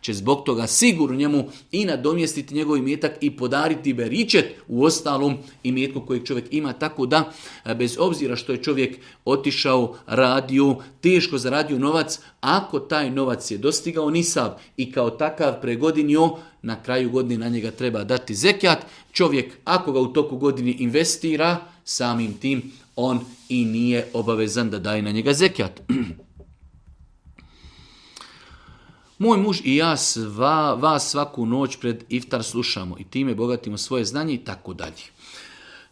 [SPEAKER 1] će zbog toga sigurno njemu i nadomjestiti njegov imetak i podariti beričet u ostalom imetku kojeg čovjek ima, tako da bez obzira što je čovjek otišao, radio, teško zaradio novac, ako taj novac je dostigao nisav i kao takav pregodinio, na kraju godine na njega treba dati zekjat. Čovjek ako ga u toku godine investira, samim tim on i nije obavezan da daje na njega zekjat. [CLEARS THROAT] Moj muž i ja sva, vas svaku noć pred iftar slušamo i time bogatimo svoje znanje i tako dalje.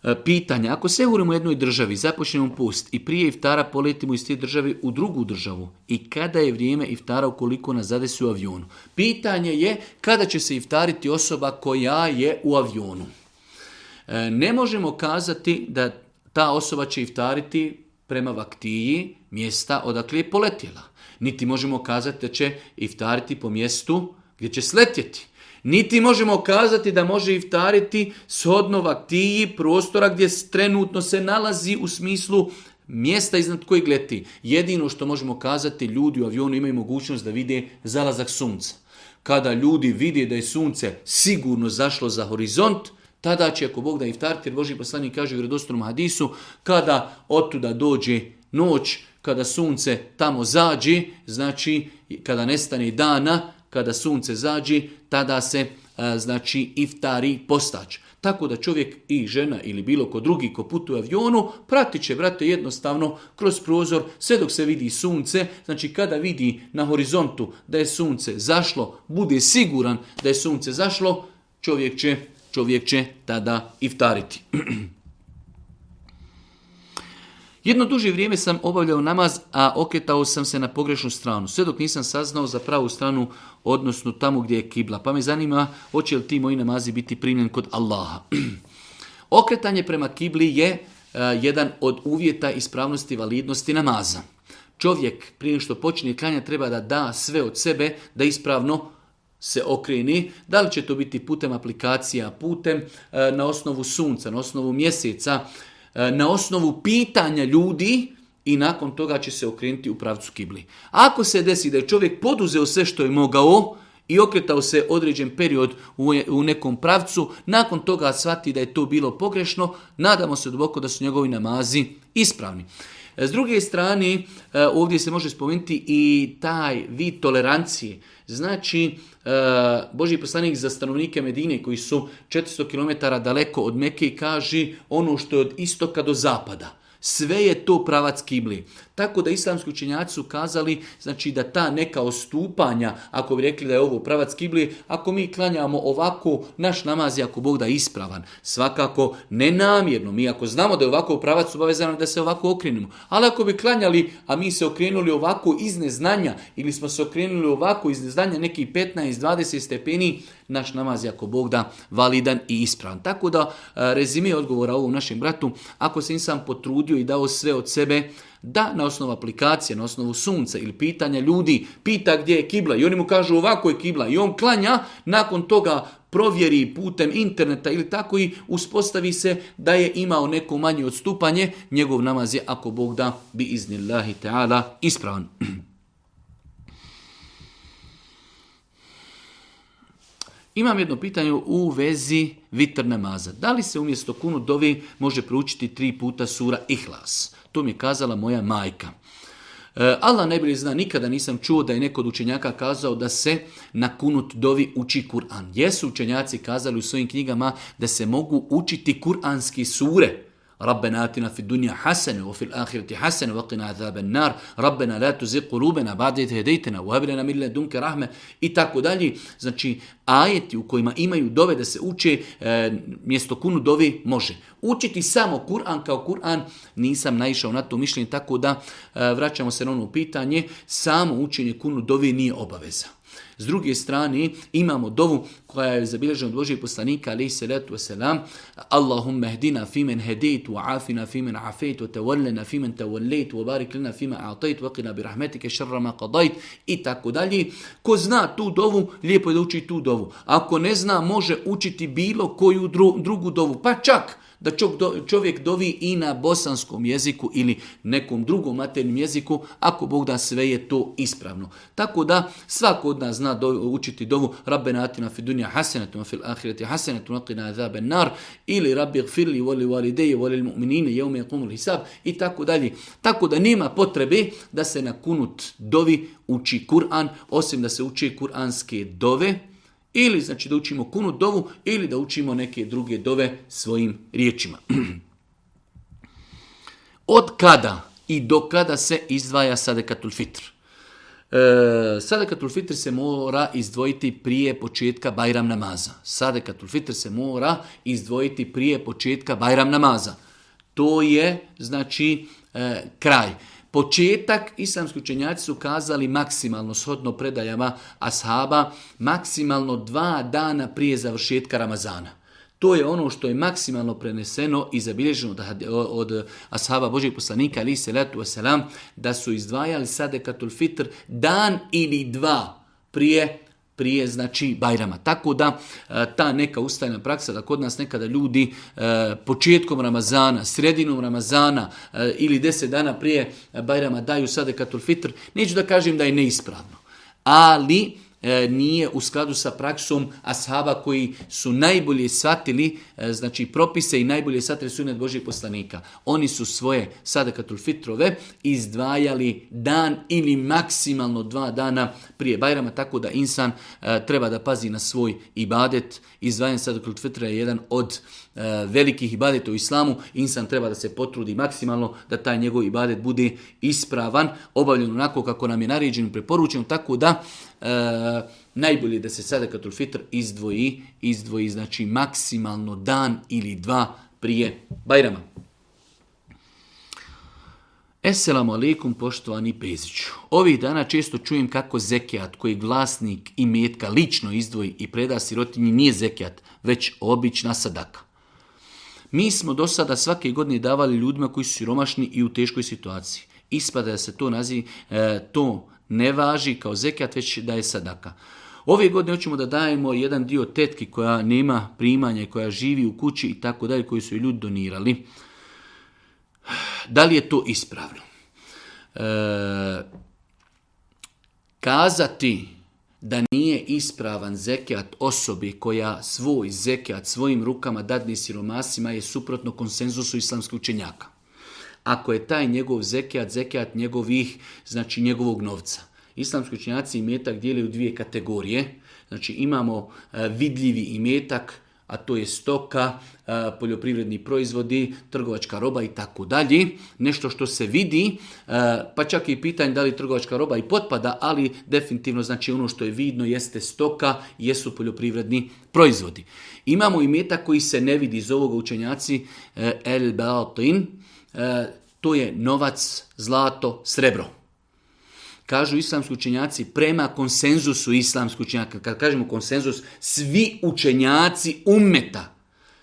[SPEAKER 1] E, pitanja. Ako se urimo u jednoj državi, započnemo pust i prije iftara poletimo iz te države u drugu državu i kada je vrijeme iftara ukoliko nas zadesi u avionu. Pitanje je kada će se iftariti osoba koja je u avionu. E, ne možemo kazati da ta osoba će iftariti prema vaktiji mjesta odakle je poletjela. Niti možemo kazati da će iftariti po mjestu gdje će sletjeti. Niti možemo kazati da može iftariti shodno vaktiji prostora gdje trenutno se nalazi u smislu mjesta iznad kojeg leti. Jedino što možemo kazati, ljudi u avionu imaju mogućnost da vide zalazak sunca. Kada ljudi vide da je sunce sigurno zašlo za horizont, tada će ako Bog da iftariti, jer Boži poslanik kaže u hadisu, kada otuda dođe noć, kada sunce tamo zađe, znači kada nestane dana, kada sunce zađe, tada se e, znači iftari postač. Tako da čovjek i žena ili bilo ko drugi ko putuje avionu, pratit će, vrate jednostavno kroz prozor sve dok se vidi sunce. Znači kada vidi na horizontu da je sunce zašlo, bude siguran da je sunce zašlo, čovjek će, čovjek će tada iftariti. [CLEARS THROAT] Jedno duže vrijeme sam obavljao namaz, a oketao sam se na pogrešnu stranu, sve dok nisam saznao za pravu stranu, odnosno tamo gdje je kibla. Pa me zanima, hoće li ti moji namazi biti primljen kod Allaha. [CLEARS THROAT] Okretanje prema kibli je e, jedan od uvjeta ispravnosti validnosti namaza. Čovjek prije što počne klanja treba da da sve od sebe da ispravno se okreni, da li će to biti putem aplikacija, putem e, na osnovu sunca, na osnovu mjeseca, E, na osnovu pitanja ljudi i nakon toga će se okrenuti u pravcu kibli. Ako se desi da je čovjek poduzeo sve što je mogao i okretao se određen period u nekom pravcu, nakon toga shvati da je to bilo pogrešno, nadamo se duboko da su njegovi namazi ispravni. S druge strane, e, ovdje se može spomenuti i taj vid tolerancije. Znači, e, Boži poslanik za stanovnike Medine koji su 400 km daleko od Mekke i kaže ono što je od istoka do zapada. Sve je to pravac kibli. Tako da islamski učenjaci su kazali znači da ta neka ostupanja, ako bi rekli da je ovo pravac kibli, ako mi klanjamo ovako, naš namaz je ako Bog da ispravan. Svakako nenamjerno. Mi ako znamo da je ovako pravac, obavezano da se ovako okrenemo. Ali ako bi klanjali, a mi se okrenuli ovako iz neznanja ili smo se okrenuli ovako iz neznanja neki 15-20 stepeni, naš namaz je ako Bog da validan i ispravan. Tako da eh, rezime odgovora ovom našem bratu, ako se nisam potrudio i dao sve od sebe, da, na osnovu aplikacije, na osnovu sunca ili pitanja ljudi, pita gdje je kibla i oni mu kažu ovako je kibla i on klanja, nakon toga provjeri putem interneta ili tako i uspostavi se da je imao neko manje odstupanje, njegov namaz je ako Bog da bi iznillahi ta'ala ispravan. [CLEARS THROAT] Imam jedno pitanje u vezi vitr namaza. Da li se umjesto kunu dovi može proučiti tri puta sura Ihlas? To mi je kazala moja majka. E, Allah ne zna, nikada nisam čuo da je neko od učenjaka kazao da se na kunut dovi uči Kur'an. Jesu učenjaci kazali u svojim knjigama da se mogu učiti kur'anski sure. ربنا آتنا في الدنيا حسنة وفي الآخرة حسنة وقنا عذاب النار ربنا لا تزغ قلوبنا بعد إذ هديتنا وهب لنا من لدنك رحمة i tako dalje znači ajeti u kojima imaju dove da se uče e, mjesto kunu dovi može učiti samo Kur'an kao Kur'an nisam naišao na to mišljenje tako da e, vraćamo se na ono pitanje samo učenje kunu dovi nije obaveza S druge strane imamo dovu koja je zabilježena od Božih poslanika, ali se letu selam, Allahumma hdina fimen hedit wa afina fimen afejtu, te tawallana fimen te volejtu, wa barik fi fima a'tayt wa qina bi rahmatika ma i tako dalje. Ko zna tu dovu, lijepo je da uči tu dovu. Ako ne zna, može učiti bilo koju drugu dovu, pa čak da čovjek dovi i na bosanskom jeziku ili nekom drugom maternjem jeziku, ako Bog da sve je to ispravno. Tako da svako od nas zna do, učiti dovu Rabbena atina fi dunja hasenetum fil ahireti hasenetum naqina azaben nar ili rabbi gfirli voli valideji voli mu'minine jeume kumul hisab i tako dalje. Tako da nema potrebe da se na kunut dovi uči Kur'an osim da se uči kur'anske dove ili znači da učimo kunut dovu ili da učimo neke druge dove svojim riječima. [CLEARS THROAT] Od kada i do kada se izdvaja sadekatul fitr? E, sada katul fitr se mora izdvojiti prije početka Bajram namaza. Sada fitr se mora izdvojiti prije početka Bajram namaza. To je, znači, e, kraj. Početak, islamski učenjaci su kazali maksimalno, shodno predajama ashaba, maksimalno dva dana prije završetka Ramazana. To je ono što je maksimalno preneseno i zabilježeno od ashaba Božeg poslanika, ali se letu selam da su izdvajali sadekatul fitr dan ili dva prije prije znači Bajrama. Tako da e, ta neka ustajna praksa da kod nas nekada ljudi e, početkom Ramazana, sredinom Ramazana e, ili deset dana prije Bajrama daju sade katul fitr, neću da kažem da je neispravno. Ali E, nije u skladu sa praksom ashaba koji su najbolje shvatili e, znači propise i najbolje shvatili sunet Božih poslanika. Oni su svoje sadakatul fitrove izdvajali dan ili maksimalno dva dana prije Bajrama, tako da insan e, treba da pazi na svoj ibadet. Izdvajanje sadakatul fitra je jedan od velikih ibadeta u islamu. Insan treba da se potrudi maksimalno da taj njegov ibadet bude ispravan, obavljen onako kako nam je naređen i preporučen, tako da E, najbolje da se sada fitr izdvoji, izdvoji znači maksimalno dan ili dva prije Bajrama. Esselamu alaikum, poštovani Peziću. Ovih dana često čujem kako zekijat koji vlasnik i metka lično izdvoji i preda sirotinji nije zekijat, već obična sadaka. Mi smo do sada svake godine davali ljudima koji su siromašni i u teškoj situaciji. Ispada da se to naziva, e, to ne važi kao zekat, već da je sadaka. Ove godine hoćemo da dajemo jedan dio tetki koja nema primanje, koja živi u kući i tako dalje, koji su i ljudi donirali. Da li je to ispravno? E, kazati da nije ispravan zekijat osobi koja svoj zekijat svojim rukama dadni siromasima je suprotno konsenzusu islamskih učenjaka ako je taj njegov zekijat, zekijat njegovih, znači njegovog novca. Islamski učenjaci imetak dijele u dvije kategorije. Znači imamo e, vidljivi imetak, a to je stoka, e, poljoprivredni proizvodi, trgovačka roba i tako dalje, nešto što se vidi, e, pa čak i pitanje da li trgovačka roba i potpada, ali definitivno znači ono što je vidno jeste stoka, jesu poljoprivredni proizvodi. Imamo i koji se ne vidi iz ovoga učenjaci El baotin E, to je novac, zlato, srebro. Kažu islamski učenjaci prema konsenzusu islamskih učenjaka. Kad kažemo konsenzus, svi učenjaci umeta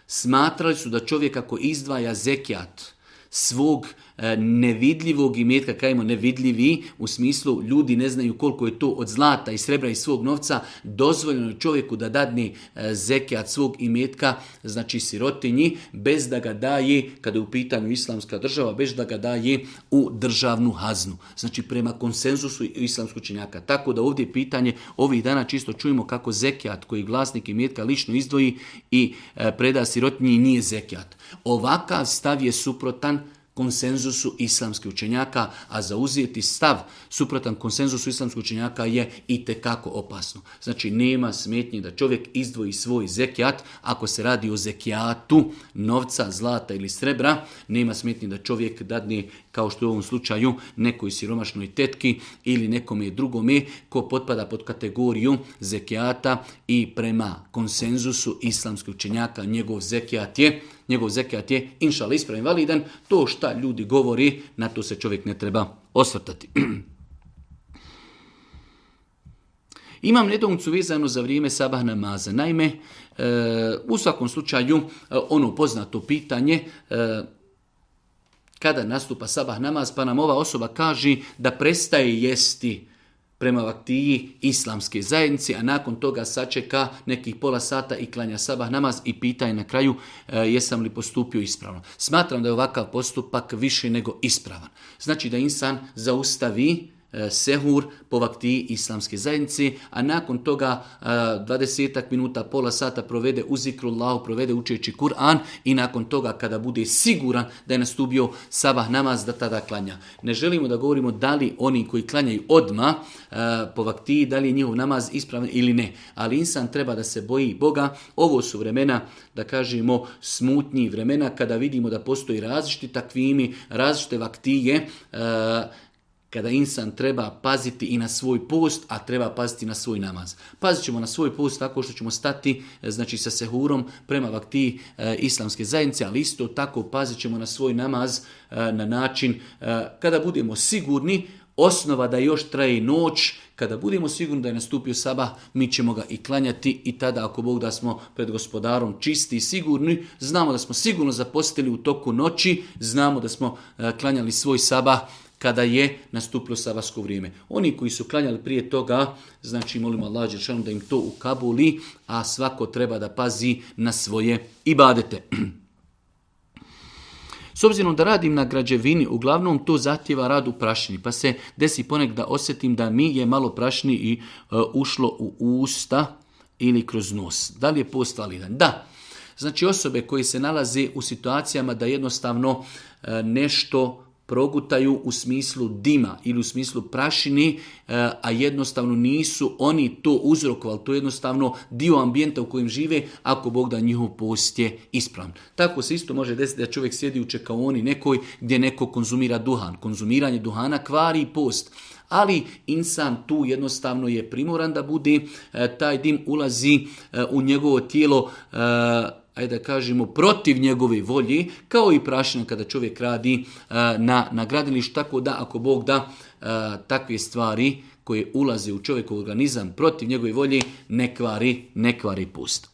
[SPEAKER 1] smatrali su da čovjek ako izdvaja zekijat svog E, nevidljivog imetka, kajmo nevidljivi, u smislu ljudi ne znaju koliko je to od zlata i srebra i svog novca, dozvoljeno čovjeku da dadni e, zekijat svog imetka, znači sirotinji, bez da ga daje, kada je u pitanju islamska država, bez da ga daje u državnu haznu. Znači prema konsenzusu islamskog činjaka. Tako da ovdje pitanje, ovih dana čisto čujemo kako zekijat koji glasnik imetka lično izdvoji i e, preda sirotinji nije zekijat. Ovakav stav je suprotan konsenzusu islamskih učenjaka, a zauzijeti stav suprotan konsenzusu islamskih učenjaka je i tekako opasno. Znači, nema smetnje da čovjek izdvoji svoj zekijat, ako se radi o zekijatu novca, zlata ili srebra, nema smetnje da čovjek dadne, kao što je u ovom slučaju, nekoj siromašnoj tetki ili nekome drugome ko potpada pod kategoriju zekijata i prema konsenzusu islamskih učenjaka njegov zekijat je njegov zekat je inšal ispravan validan, to šta ljudi govori, na to se čovjek ne treba osvrtati. [CLEARS THROAT] Imam nedomcu vezano za vrijeme sabah namaza. Naime, e, u svakom slučaju, e, ono poznato pitanje, e, kada nastupa sabah namaz, pa nam ova osoba kaže da prestaje jesti prema vaktiji islamske zajednice, a nakon toga sačeka nekih pola sata i klanja sabah namaz i pita je na kraju e, jesam li postupio ispravno. Smatram da je ovakav postupak više nego ispravan. Znači da insan zaustavi E, sehur po vakti islamske zajednice, a nakon toga e, dvadesetak minuta, pola sata provede u Allahu, provede učeći Kur'an i nakon toga kada bude siguran da je nastupio sabah namaz da tada klanja. Ne želimo da govorimo da li oni koji klanjaju odma e, po vakti, da li je njihov namaz ispravan ili ne, ali insan treba da se boji Boga. Ovo su vremena, da kažemo, smutnji vremena kada vidimo da postoji različiti takvimi, različite vaktije, kada insan treba paziti i na svoj post, a treba paziti na svoj namaz. Pazit ćemo na svoj post tako što ćemo stati e, znači, sa sehurom prema vakti e, islamske zajednice, ali isto tako pazit ćemo na svoj namaz e, na način kada budemo sigurni osnova da još traje noć, kada budemo sigurni da je nastupio sabah, mi ćemo ga i klanjati i tada ako Bog da smo pred gospodarom čisti i sigurni, znamo da smo sigurno zapostili u toku noći, znamo da smo klanjali svoj sabah kada je nastupilo savasko vrijeme. Oni koji su klanjali prije toga, znači molimo Allah Đeršanu da im to ukabuli, a svako treba da pazi na svoje ibadete. [CLEARS THROAT] S obzirom da radim na građevini, uglavnom to zahtjeva rad u prašini, pa se desi ponek da osjetim da mi je malo prašni i e, ušlo u usta ili kroz nos. Da li je post validan? Da. Znači osobe koji se nalaze u situacijama da jednostavno e, nešto progutaju u smislu dima ili u smislu prašini, e, a jednostavno nisu oni to uzrokovali, to je jednostavno dio ambijenta u kojem žive, ako Bog da njihov post je ispravan. Tako se isto može desiti da čovjek sjedi u čekaoni nekoj gdje neko konzumira duhan. Konzumiranje duhana kvari post. Ali insan tu jednostavno je primoran da bude, e, taj dim ulazi e, u njegovo tijelo ajde da kažemo, protiv njegove volje, kao i prašina kada čovjek radi e, na, na gradilištu, tako da ako Bog da e, takve stvari koje ulaze u čovjekov organizam protiv njegove volje, ne kvari, ne kvari pust.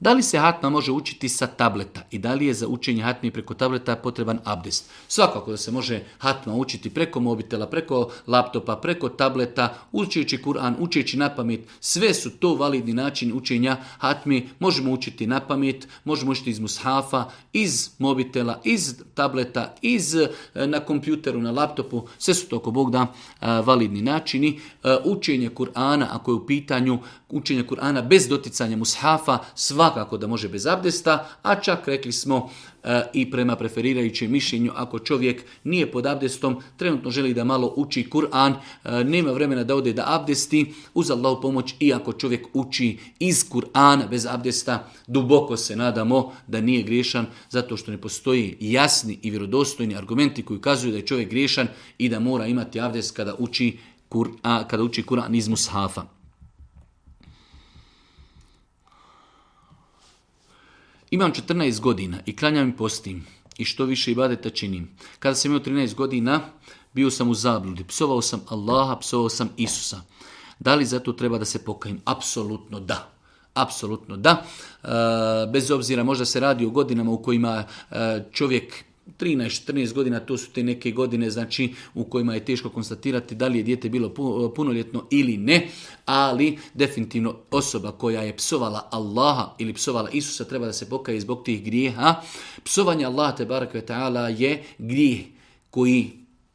[SPEAKER 1] Da li se hatma može učiti sa tableta i da li je za učenje hatmi preko tableta potreban abdest? Svakako da se može hatma učiti preko mobitela, preko laptopa, preko tableta, učeći Kur'an, učeći na pamet. Sve su to validni način učenja hatmi. Možemo učiti na pamet, možemo učiti iz mushafa, iz mobitela, iz tableta, iz e, na kompjuteru, na laptopu. Sve su to, ako Bog da, e, validni načini. E, učenje Kur'ana, ako je u pitanju učenje Kur'ana bez doticanja mushafa, sva svakako da može bez abdesta, a čak rekli smo e, i prema preferirajućem mišljenju, ako čovjek nije pod abdestom, trenutno želi da malo uči Kur'an, e, nema vremena da ode da abdesti, uz Allahu pomoć, i ako čovjek uči iz Kur'ana bez abdesta, duboko se nadamo da nije griješan, zato što ne postoji jasni i vjerodostojni argumenti koji kazuju da je čovjek griješan i da mora imati abdest kada uči Kur'an, kada uči Kur'an iz mushafa. Imam 14 godina i klanjam i postim i što više ibadeta činim. Kada sam imao 13 godina, bio sam u zabludi. Psovao sam Allaha, psovao sam Isusa. Da li zato treba da se pokajim? Apsolutno da. Apsolutno da. E, bez obzira, možda se radi o godinama u kojima e, čovjek 13-14 godina, to su te neke godine znači, u kojima je teško konstatirati da li je dijete bilo punoljetno ili ne, ali definitivno osoba koja je psovala Allaha ili psovala Isusa treba da se pokaje zbog tih grijeha. Psovanje Allaha te barakve ta'ala je grijeh koji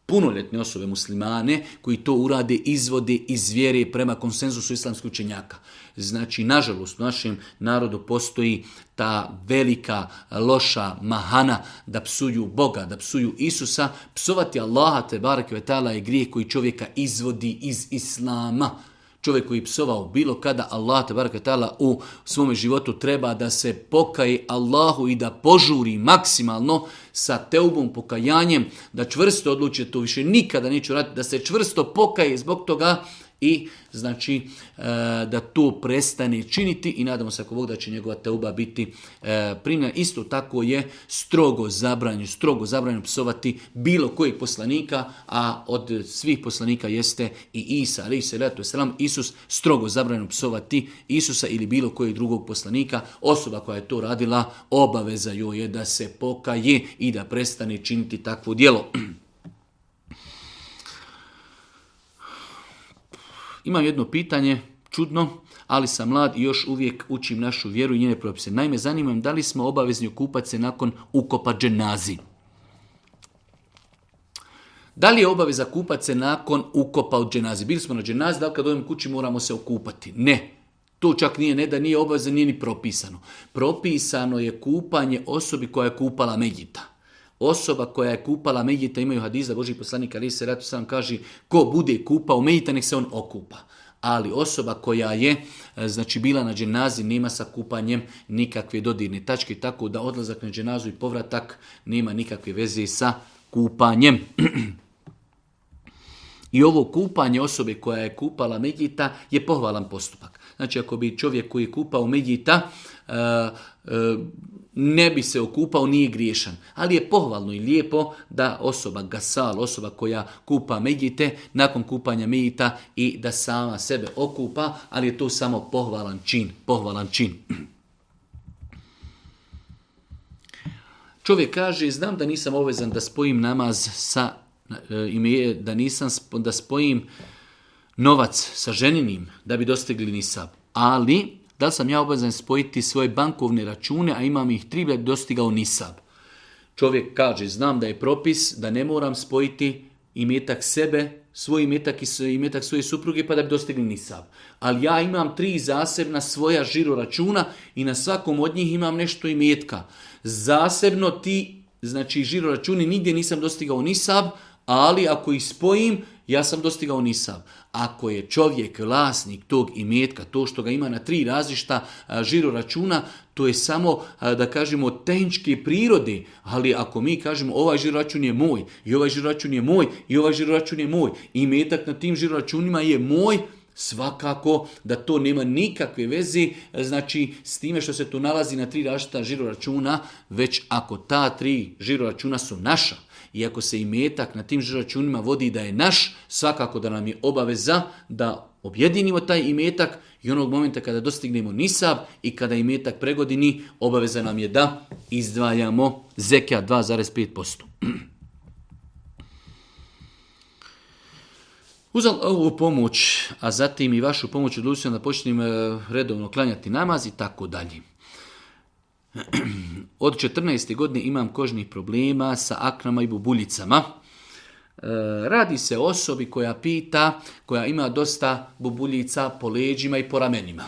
[SPEAKER 1] punoljetne osobe muslimane koji to urade, izvode iz vjere prema konsenzusu islamskih učenjaka. Znači, nažalost, u našem narodu postoji ta velika loša mahana da psuju Boga, da psuju Isusa, psovati Allaha te barak vetala je grijeh koji čovjeka izvodi iz Islama. Čovjek koji psovao bilo kada Allah te u svome životu treba da se pokaje Allahu i da požuri maksimalno sa teubom, pokajanjem, da čvrsto odluče to više nikada neću raditi, da se čvrsto pokaje zbog toga i znači e, da to prestane činiti i nadamo se ako Bog da će njegova teuba biti e, primljena. Isto tako je strogo zabranjeno, strogo zabranjeno psovati bilo kojeg poslanika, a od svih poslanika jeste i Isa, ali se je selam, Isus strogo zabranjeno psovati Isusa ili bilo kojeg drugog poslanika. Osoba koja je to radila, obaveza joj je da se pokaje i da prestane činiti takvo djelo. [CLEARS THROAT] Imam jedno pitanje, čudno, ali sam mlad i još uvijek učim našu vjeru i njene propise. Naime, zanimam da li smo obavezni okupati se nakon ukopa dženazi. Da li je obaveza kupati se nakon ukopa u dženazi? Bili smo na dženazi, da li kad odem kući moramo se okupati? Ne. To čak nije ne da nije obaveza, nije ni propisano. Propisano je kupanje osobi koja je kupala medjita. Osoba koja je kupala Mejita, imaju hadiza, Boži poslanik Ali se ratu sam kaže, ko bude kupao Mejita, nek se on okupa. Ali osoba koja je e, znači bila na dženazi nema sa kupanjem nikakve dodirne tačke, tako da odlazak na dženazu i povratak nema nikakve veze sa kupanjem. [CLEARS THROAT] I ovo kupanje osobe koja je kupala Medjita je pohvalan postupak. Znači ako bi čovjek koji je kupao Medjita e, e, ne bi se okupao, nije griješan. Ali je pohvalno i lijepo da osoba gasal, osoba koja kupa medjite, nakon kupanja medjita i da sama sebe okupa, ali je to samo pohvalan čin, pohvalan čin. Čovjek kaže, znam da nisam ovezan da spojim namaz sa, e, da nisam, da spojim novac sa ženinim, da bi dostigli nisab. Ali, da sam ja obazan spojiti svoje bankovne račune, a imam ih tri, da dostigao nisab. Čovjek kaže, znam da je propis, da ne moram spojiti imetak sebe, svoj imetak i imetak svoje supruge pa da bi dostigli nisab. Ali ja imam tri zasebna svoja žiro računa i na svakom od njih imam nešto imetka. Zasebno ti, znači žiro računi, nigdje nisam dostigao nisab, ali ako ih spojim, ja sam dostigao nisav. Ako je čovjek vlasnik tog imetka, to što ga ima na tri različita žiro računa, to je samo, da kažemo, tenčke prirode, ali ako mi kažemo ovaj žiroračun je moj, i ovaj račun je moj, i ovaj račun je moj, i ovaj metak na tim žiroračunima je moj, Svakako da to nema nikakve veze e, znači s time što se tu nalazi na tri različita žiro računa, već ako ta tri žiro računa su naša i ako se i metak na tim žiro računima vodi da je naš, svakako da nam je obaveza da objedinimo taj imetak i onog momenta kada dostignemo nisab i kada imetak pregodini, obaveza nam je da izdvajamo zekja 2,5%. [CLEARS THROAT] uzal ovu pomoć, a zatim i vašu pomoć odlučio da počnem e, redovno klanjati namaz i tako dalje. Od 14. godine imam kožnih problema sa aknama i bubuljicama. E, radi se o osobi koja pita, koja ima dosta bubuljica po leđima i po ramenima.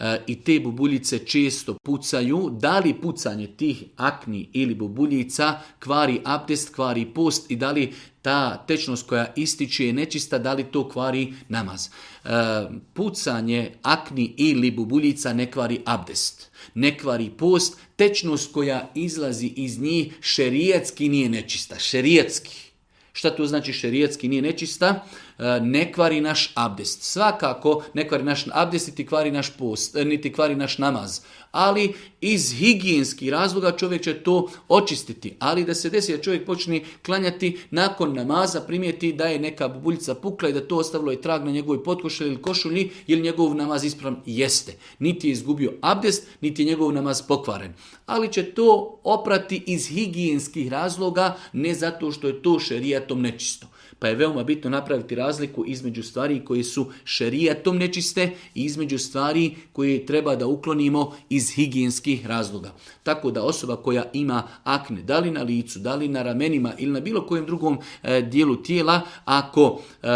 [SPEAKER 1] E, i te bubuljice često pucaju, da li pucanje tih akni ili bubuljica kvari abdest, kvari post i da li ta tečnost koja ističe je nečista, da li to kvari namaz. E, pucanje akni ili bubuljica ne kvari abdest, ne kvari post, tečnost koja izlazi iz njih šerijetski nije nečista, šerijetski. Šta to znači šerijetski nije nečista? E, ne kvari naš abdest. Svakako ne kvari naš abdest niti kvari naš post, e, niti kvari naš namaz. Ali iz higijenskih razloga čovjek će to očistiti. Ali da se desi da čovjek počne klanjati nakon namaza, primijeti da je neka bubuljica pukla i da to ostavilo je trag na njegovoj potkošelji ili košulji, jer njegov namaz isprav jeste. Niti je izgubio abdest, niti je njegov namaz pokvaren. Ali će to oprati iz higijenskih razloga, ne zato što je to šerijatom nečisto. Pa je veoma bitno napraviti razliku između stvari koje su šerijatom nečiste i između stvari koje treba da uklonimo iz higijenskih razloga. Tako da osoba koja ima akne, da li na licu, da li na ramenima ili na bilo kojem drugom e, dijelu tijela, ako e,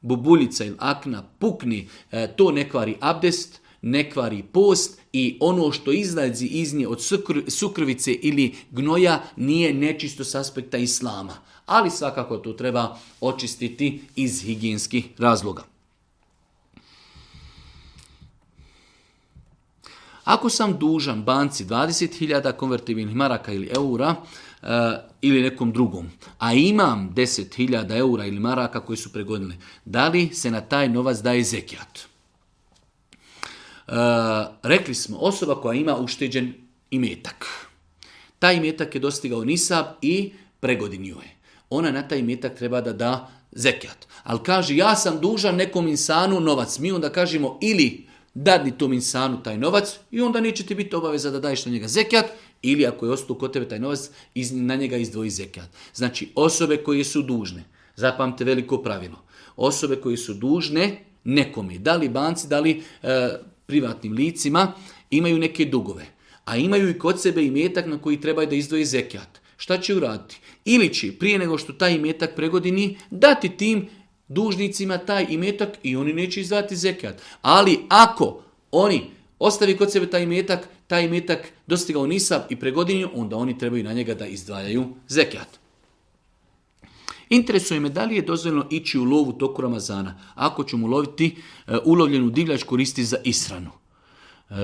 [SPEAKER 1] bubuljica ili akna pukni, e, to ne kvari abdest, ne kvari post i ono što izlazi iz nje od sukrvice ili gnoja nije nečisto s aspekta islama ali svakako tu treba očistiti iz higijenskih razloga. Ako sam dužan banci 20.000 konvertibilnih maraka ili eura e, ili nekom drugom, a imam 10.000 eura ili maraka koji su pregodine, da li se na taj novac daje zekijat? E, rekli smo, osoba koja ima ušteđen imetak. Taj imetak je dostigao nisab i pregodinio je ona na taj imetak treba da da zekijat. Ali kaže, ja sam dužan nekom insanu novac. Mi onda kažemo ili dadi tom insanu taj novac i onda neće ti biti obaveza da daješ na njega zekijat ili ako je ostao kod tebe taj novac, iz, na njega izdvoji zekijat. Znači, osobe koje su dužne, zapamte veliko pravilo, osobe koje su dužne nekome, da li banci, da li e, privatnim licima, imaju neke dugove, a imaju i kod sebe i na koji trebaju da izdvoji zekijat. Šta će uraditi? ili će prije nego što taj imetak pregodini dati tim dužnicima taj imetak i oni neće izdati zekat. Ali ako oni ostavi kod sebe taj imetak, taj imetak dostigao nisab i pregodinju, onda oni trebaju na njega da izdvajaju zekat. Interesuje me da li je dozvoljeno ići u lovu toku Ramazana. Ako ćemo loviti e, ulovljenu divljač koristi za isranu. E,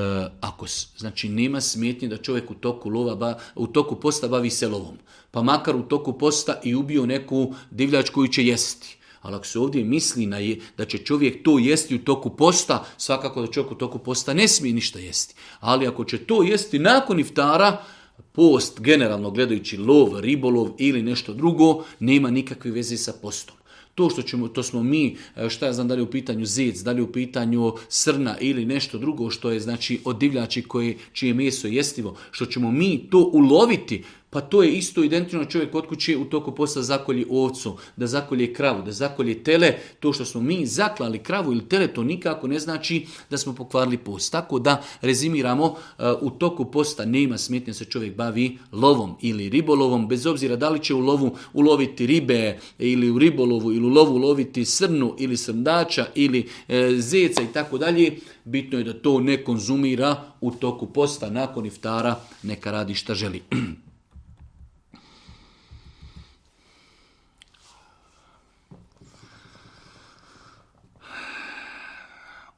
[SPEAKER 1] ako znači nema smetnje da čovjek u toku lova u toku posta bavi se lovom pa makar u toku posta i ubio neku divljač koju će jesti. Ali ako se ovdje misli na je, da će čovjek to jesti u toku posta, svakako da čovjek u toku posta ne smije ništa jesti. Ali ako će to jesti nakon iftara, post, generalno gledajući lov, ribolov ili nešto drugo, nema nikakve veze sa postom. To što ćemo, to smo mi, e, šta ja znam, da li u pitanju zec, da li u pitanju srna ili nešto drugo što je znači od divljači koje, čije meso jestivo, što ćemo mi to uloviti, pa to je isto identično čovjek kod kuće u toku posta zakolji ovcu, da zakolje kravu, da zakolje tele. To što smo mi zaklali kravu ili tele, to nikako ne znači da smo pokvarili post. Tako da rezimiramo, e, u toku posta nema smetnje se čovjek bavi lovom ili ribolovom, bez obzira da li će u lovu uloviti ribe ili u ribolovu ili u lovu uloviti srnu ili srndača ili e, zeca i tako dalje. Bitno je da to ne konzumira u toku posta, nakon iftara neka radi šta želi. [CLEARS THROAT]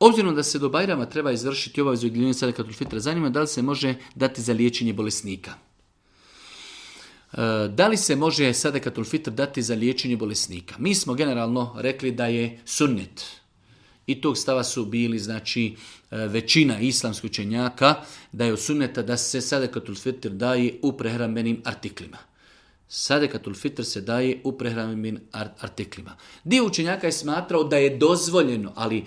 [SPEAKER 1] Obzirom da se do Bajrama treba izvršiti obavezu sada kad fitra, zanima da li se može dati za liječenje bolesnika. E, da li se može kad fitr dati za liječenje bolesnika? Mi smo generalno rekli da je sunnet. I tog stava su bili znači e, većina islamskih učenjaka da je od sunneta da se Sadekatul fitr daje u prehrambenim artiklima. Sadekatul fitr se daje u prehrambenim artiklima. Dio učenjaka je smatrao da je dozvoljeno, ali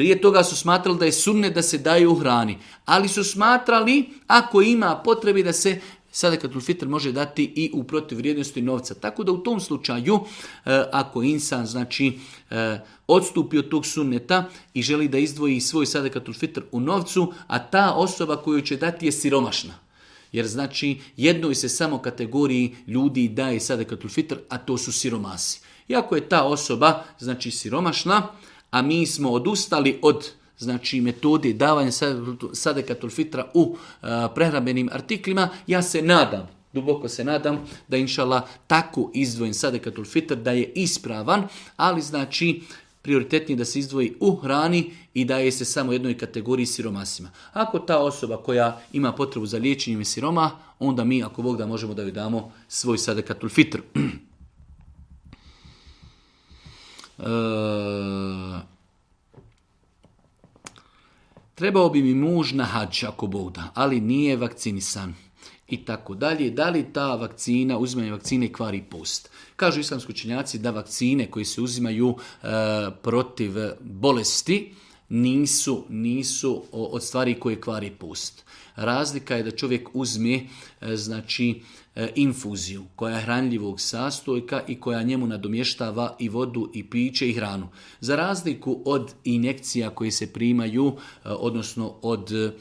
[SPEAKER 1] prije toga su smatrali da je sunne da se daju u hrani, ali su smatrali ako ima potrebi da se kad fitr može dati i u vrijednosti novca. Tako da u tom slučaju, e, ako insan znači, e, odstupi od tog sunneta i želi da izdvoji svoj sadakatul fitr u novcu, a ta osoba koju će dati je siromašna. Jer znači jednoj se samo kategoriji ljudi daje sadakatul fitr, a to su siromasi. Iako je ta osoba znači siromašna, a mi smo odustali od znači metode davanja sadekatul fitra u eh, prehrambenim artiklima, ja se nadam, duboko se nadam da inšala tako izdvojen sadekatul fitr da je ispravan, ali znači prioritetnije da se izdvoji u hrani i daje se samo jednoj kategoriji siromasima. Ako ta osoba koja ima potrebu za liječenjem siroma, onda mi ako Bog da možemo da joj damo svoj sadekatul fitr. [CLEARS THROAT] E, trebao bi mi muž na hač ako Bog ali nije vakcinisan i tako dalje. Da li ta vakcina, uzimanje vakcine kvari post? Kažu islamski činjaci da vakcine koje se uzimaju e, protiv bolesti nisu, nisu od stvari koje kvari post. Razlika je da čovjek uzme e, znači E, infuziju koja je hranljivog sastojka i koja njemu nadomještava i vodu i piće i hranu. Za razliku od injekcija koje se primaju, e, odnosno od e,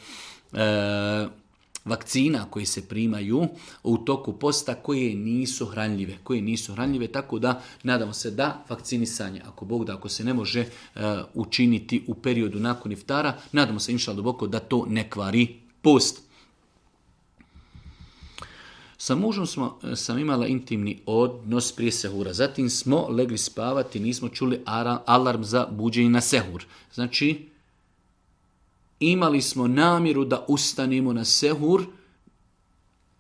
[SPEAKER 1] vakcina koje se primaju u toku posta koje nisu hranljive, koje nisu hranljive, tako da nadamo se da vakcinisanje, ako Bog da, ako se ne može učiniti u periodu nakon iftara, nadamo se do duboko da to ne kvari post. Sa mužom smo, e, sam imala intimni odnos prije sehura. Zatim smo legli spavati, nismo čuli alarm za buđenje na sehur. Znači, imali smo namjeru da ustanemo na sehur,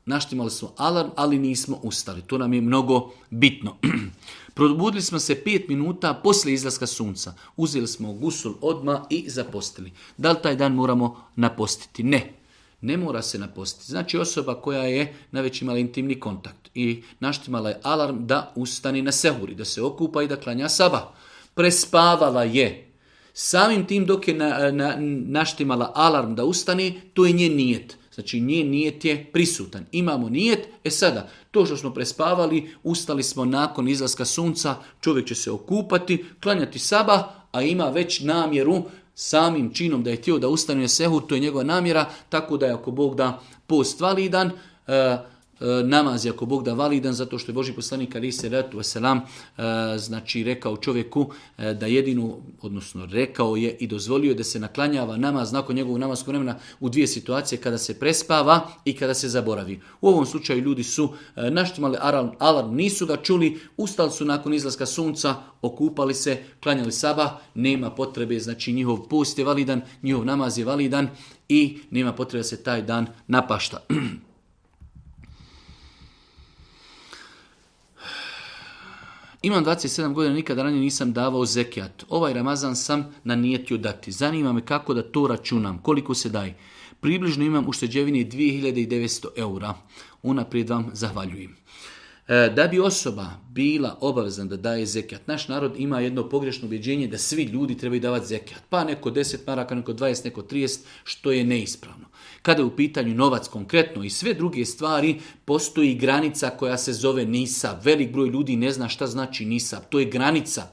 [SPEAKER 1] naštimali smo alarm, ali nismo ustali. To nam je mnogo bitno. [CLEARS THROAT] Probudili smo se 5 minuta poslije izlaska sunca. Uzeli smo gusul odma i zapostili. Da li taj dan moramo napostiti? Ne. Ne mora se napostiti. Znači osoba koja je najveć imala intimni kontakt i naštimala je alarm da ustani na sehuri, da se okupa i da klanja saba. Prespavala je. Samim tim dok je na, na, naštimala alarm da ustani, to je njen nijet. Znači njen nijet je prisutan. Imamo nijet, e sada, to što smo prespavali, ustali smo nakon izlaska sunca, čovjek će se okupati, klanjati saba, a ima već namjeru samim činom da je htio da ustane sehur, to je njegova namjera, tako da je ako Bog da post validan, e, E, namaz je ako Bog da validan zato što je Boži poslanik ali se ratu selam e, znači rekao čovjeku e, da jedinu odnosno rekao je i dozvolio da se naklanjava namaz nakon njegovog namaskog vremena u dvije situacije kada se prespava i kada se zaboravi. U ovom slučaju ljudi su naštimali alarm, alarm nisu ga čuli, ustali su nakon izlaska sunca, okupali se, klanjali saba nema potrebe, znači njihov post je validan, njihov namaz je validan i nema potrebe da se taj dan napašta. [CLEARS THROAT] Imam 27 godina, nikada ranije nisam davao zekijat. Ovaj Ramazan sam na nijetju dati. Zanima me kako da to računam, koliko se daj? Približno imam u ušteđevine 2900 eura. Unaprijed vam zahvaljujem. E, da bi osoba bila obavezna da daje zekat, naš narod ima jedno pogrešno ubjeđenje da svi ljudi trebaju davati zekijat. Pa neko 10 maraka, neko 20, neko 30, što je neispravno. Kada je u pitanju novac konkretno i sve druge stvari, postoji granica koja se zove nisa Velik broj ljudi ne zna šta znači nisab. To je granica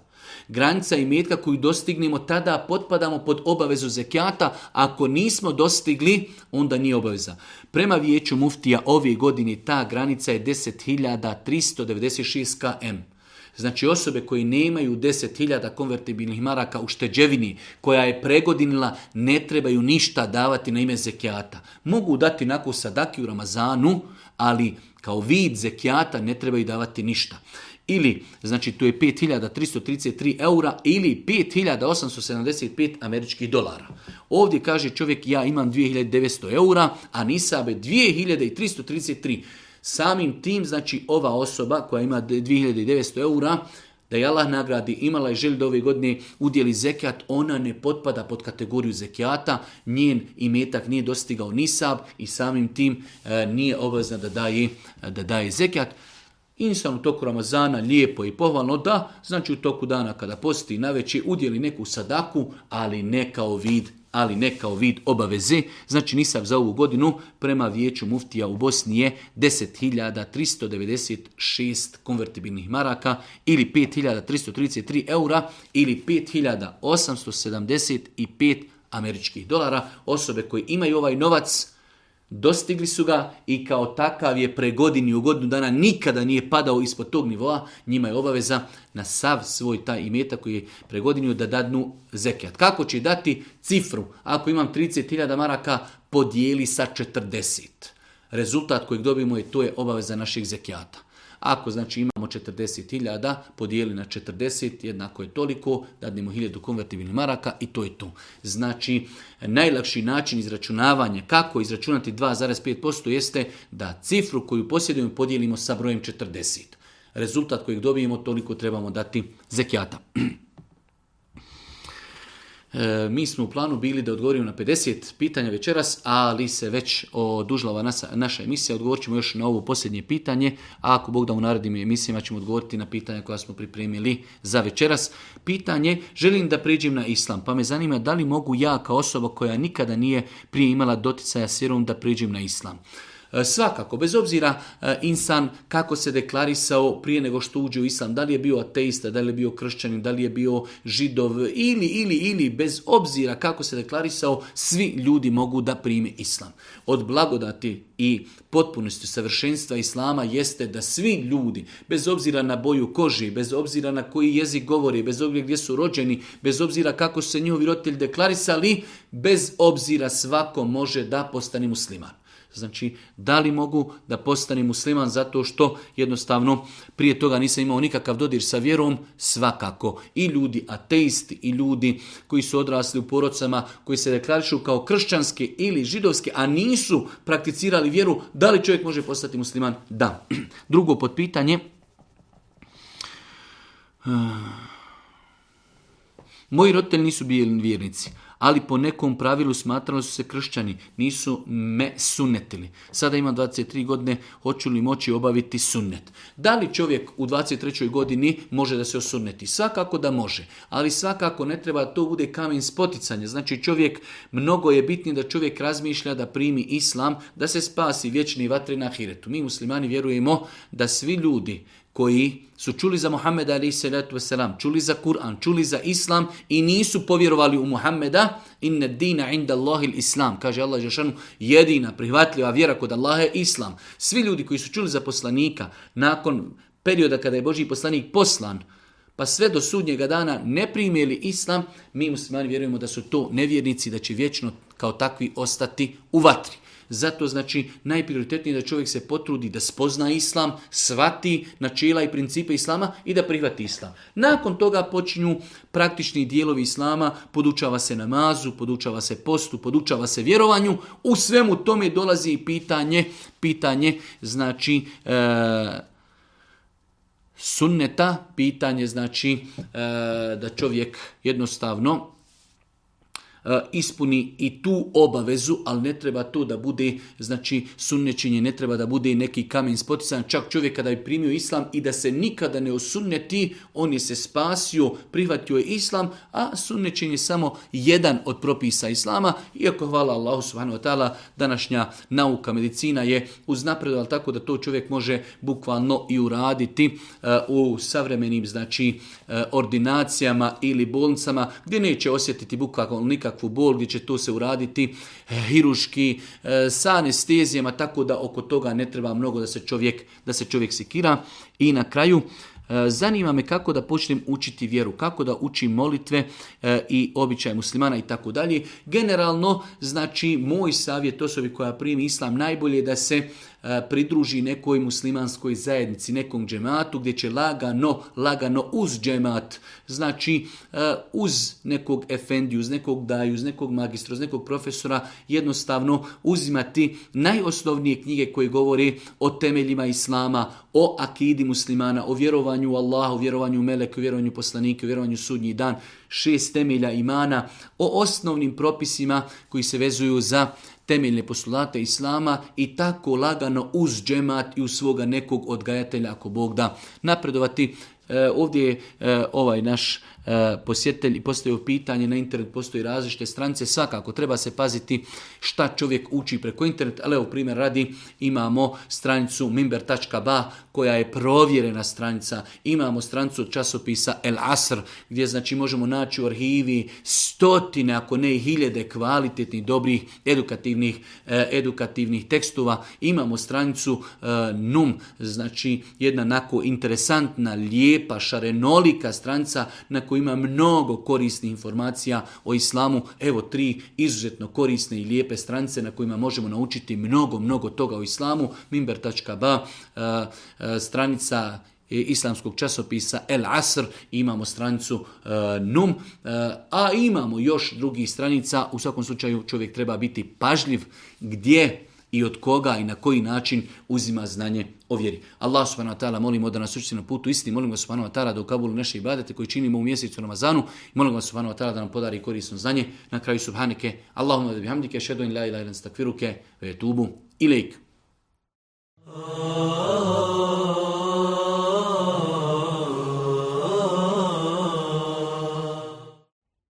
[SPEAKER 1] granica imetka koju dostignemo, tada potpadamo pod obavezu zekijata. Ako nismo dostigli, onda nije obaveza. Prema vijeću muftija ove godine ta granica je 10.396 km. Znači osobe koji nemaju 10.000 konvertibilnih maraka u šteđevini koja je pregodinila ne trebaju ništa davati na ime zekijata. Mogu dati nakon sadaki u Ramazanu, ali kao vid zekijata ne trebaju davati ništa. Ili, znači tu je 5333 eura ili 5875 američkih dolara. Ovdje kaže čovjek ja imam 2900 eura, a Nisabe 2333. Samim tim, znači ova osoba koja ima 2900 eura, da je Allah nagradi, imala je želj da ove godine udjeli zekijat, ona ne potpada pod kategoriju zekijata, njen imetak nije dostigao nisab i samim tim e, nije obvezna da daje, da daje zekijat. Insan u toku Ramazana lijepo i pohvalno da, znači u toku dana kada posti na veći udjeli neku sadaku, ali ne kao vid ali ne kao vid obaveze. Znači nisam za ovu godinu prema vijeću muftija u Bosni je 10.396 konvertibilnih maraka ili 5.333 eura ili 5.875 američkih dolara. Osobe koje imaju ovaj novac Dostigli su ga i kao takav je pre u godinu dana nikada nije padao ispod tog nivoa. Njima je obaveza na sav svoj taj imetak koji je pregodinio da dadnu zekijat. Kako će dati cifru? Ako imam 30.000 maraka, podijeli sa 40. Rezultat kojeg dobimo je to je obaveza naših zekijata. Ako znači imamo 40.000, podijeli na 40, jednako je toliko, dadnemo 1000 konvertibilnih maraka i to je to. Znači, najlakši način izračunavanja, kako izračunati 2,5% jeste da cifru koju posjedujemo podijelimo sa brojem 40. Rezultat kojeg dobijemo toliko trebamo dati zekijata. E, mi smo u planu bili da odgovorimo na 50 pitanja večeras, ali se već odužlava naša emisija. Odgovorit ćemo još na ovo posljednje pitanje, a ako Bog da u narednim emisijama ćemo odgovoriti na pitanja koja smo pripremili za večeras. Pitanje, želim da priđem na islam, pa me zanima da li mogu ja kao osoba koja nikada nije prije imala doticaja s da priđem na islam. E, svakako, bez obzira e, insan kako se deklarisao prije nego što uđe u islam, da li je bio ateista, da li je bio kršćanin, da li je bio židov ili, ili, ili, bez obzira kako se deklarisao, svi ljudi mogu da prime islam. Od blagodati i potpunosti savršenstva islama jeste da svi ljudi, bez obzira na boju koži, bez obzira na koji jezik govori, bez obzira gdje su rođeni, bez obzira kako se njihovi roditelji deklarisali, bez obzira svako može da postane musliman. Znači, da li mogu da postane musliman zato što jednostavno prije toga nisam imao nikakav dodir sa vjerom? Svakako. I ljudi ateisti, i ljudi koji su odrasli u porocama koji se deklarišu kao kršćanske ili židovske, a nisu prakticirali vjeru, da li čovjek može postati musliman? Da. [CLEARS THROAT] Drugo potpitanje. Eh, moji roditelji nisu bili vjernici ali po nekom pravilu smatrali su se kršćani, nisu me sunetili. Sada ima 23 godine, hoću li moći obaviti sunnet? Da li čovjek u 23. godini može da se osunneti? Svakako da može, ali svakako ne treba to bude kamen spoticanja. Znači čovjek, mnogo je bitnije da čovjek razmišlja da primi islam, da se spasi vječni vatre na hiretu. Mi muslimani vjerujemo da svi ljudi koji su čuli za Muhammeda ali se selam, čuli za Kur'an, čuli za Islam i nisu povjerovali u Muhammeda inna dina inda Allahil Islam. Kaže Allah Žešanu, jedina prihvatljiva vjera kod Allaha je Islam. Svi ljudi koji su čuli za poslanika nakon perioda kada je Boži poslanik poslan, pa sve do sudnjega dana ne primijeli Islam, mi muslimani vjerujemo da su to nevjernici, da će vječno kao takvi ostati u vatri. Zato znači najprioritetnije da čovjek se potrudi da spozna islam, svati načela i principe islama i da prihvati islam. Nakon toga počinju praktični dijelovi islama, podučava se namazu, podučava se postu, podučava se vjerovanju. U svemu tome dolazi i pitanje, pitanje znači e, sunneta, pitanje znači e, da čovjek jednostavno E, ispuni i tu obavezu, ali ne treba to da bude znači sunnečenje, ne treba da bude neki kamen spotisan, Čak čovjek kada je primio islam i da se nikada ne osunneti, on je se spasio, prihvatio je islam, a sunnečenje je samo jedan od propisa islama. Iako hvala Allahu subhanahu wa ta'ala, današnja nauka, medicina je uznapredovala tako da to čovjek može bukvalno i uraditi e, u savremenim znači e, ordinacijama ili bolnicama gdje neće osjetiti bukvalno nikak nekakvu bol gdje će to se uraditi eh, hiruški eh, sa anestezijama, tako da oko toga ne treba mnogo da se čovjek, da se čovjek sikira. I na kraju, eh, Zanima me kako da počnem učiti vjeru, kako da učim molitve i običaje muslimana i tako dalje. Generalno, znači, moj savjet osobi koja primi islam najbolje je da se E, pridruži nekoj muslimanskoj zajednici, nekom džematu gdje će lagano, lagano uz džemat, znači e, uz nekog efendiju, uz nekog daju, uz nekog magistra, uz nekog profesora, jednostavno uzimati najosnovnije knjige koje govori o temeljima islama, o akidi muslimana, o vjerovanju u Allah, o vjerovanju u melek, o vjerovanju poslanike, o vjerovanju u sudnji dan, šest temelja imana, o osnovnim propisima koji se vezuju za temeljne postulate Islama i tako lagano uz džemat i uz svoga nekog odgajatelja, ako Bog da, napredovati. E, ovdje je e, ovaj naš Eh, posjetitelji postoje pitanje, na internet postoji različite strance, svakako treba se paziti šta čovjek uči preko interneta, ali u primjer radi imamo stranicu mimber.ba koja je provjerena stranica, imamo stranicu časopisa El Asr gdje znači možemo naći u arhivi stotine ako ne i hiljede kvalitetnih, dobrih, edukativnih, eh, edukativnih tekstova, imamo stranicu eh, NUM, znači jedna nako interesantna, lijepa, šarenolika stranica na ima mnogo korisnih informacija o islamu. Evo tri izuzetno korisne i lijepe strance na kojima možemo naučiti mnogo, mnogo toga o islamu. Mimber.ba, eh, eh, stranica islamskog časopisa El Asr, imamo stranicu eh, NUM, a imamo još drugih stranica, u svakom slučaju čovjek treba biti pažljiv gdje i od koga i na koji način uzima znanje o vjeri. Allah subhanahu wa ta'ala molimo da nas učiti na putu istini, molimo ga subhanahu wa ta'ala da u Kabulu naše ibadete koji činimo u mjesecu Ramazanu i molimo ga subhanahu wa ta'ala da nam podari korisno znanje. Na kraju subhanike, Allahumma da hamdike, šedu in la ila ilan stakfiruke, ve tubu ilaik. Ah.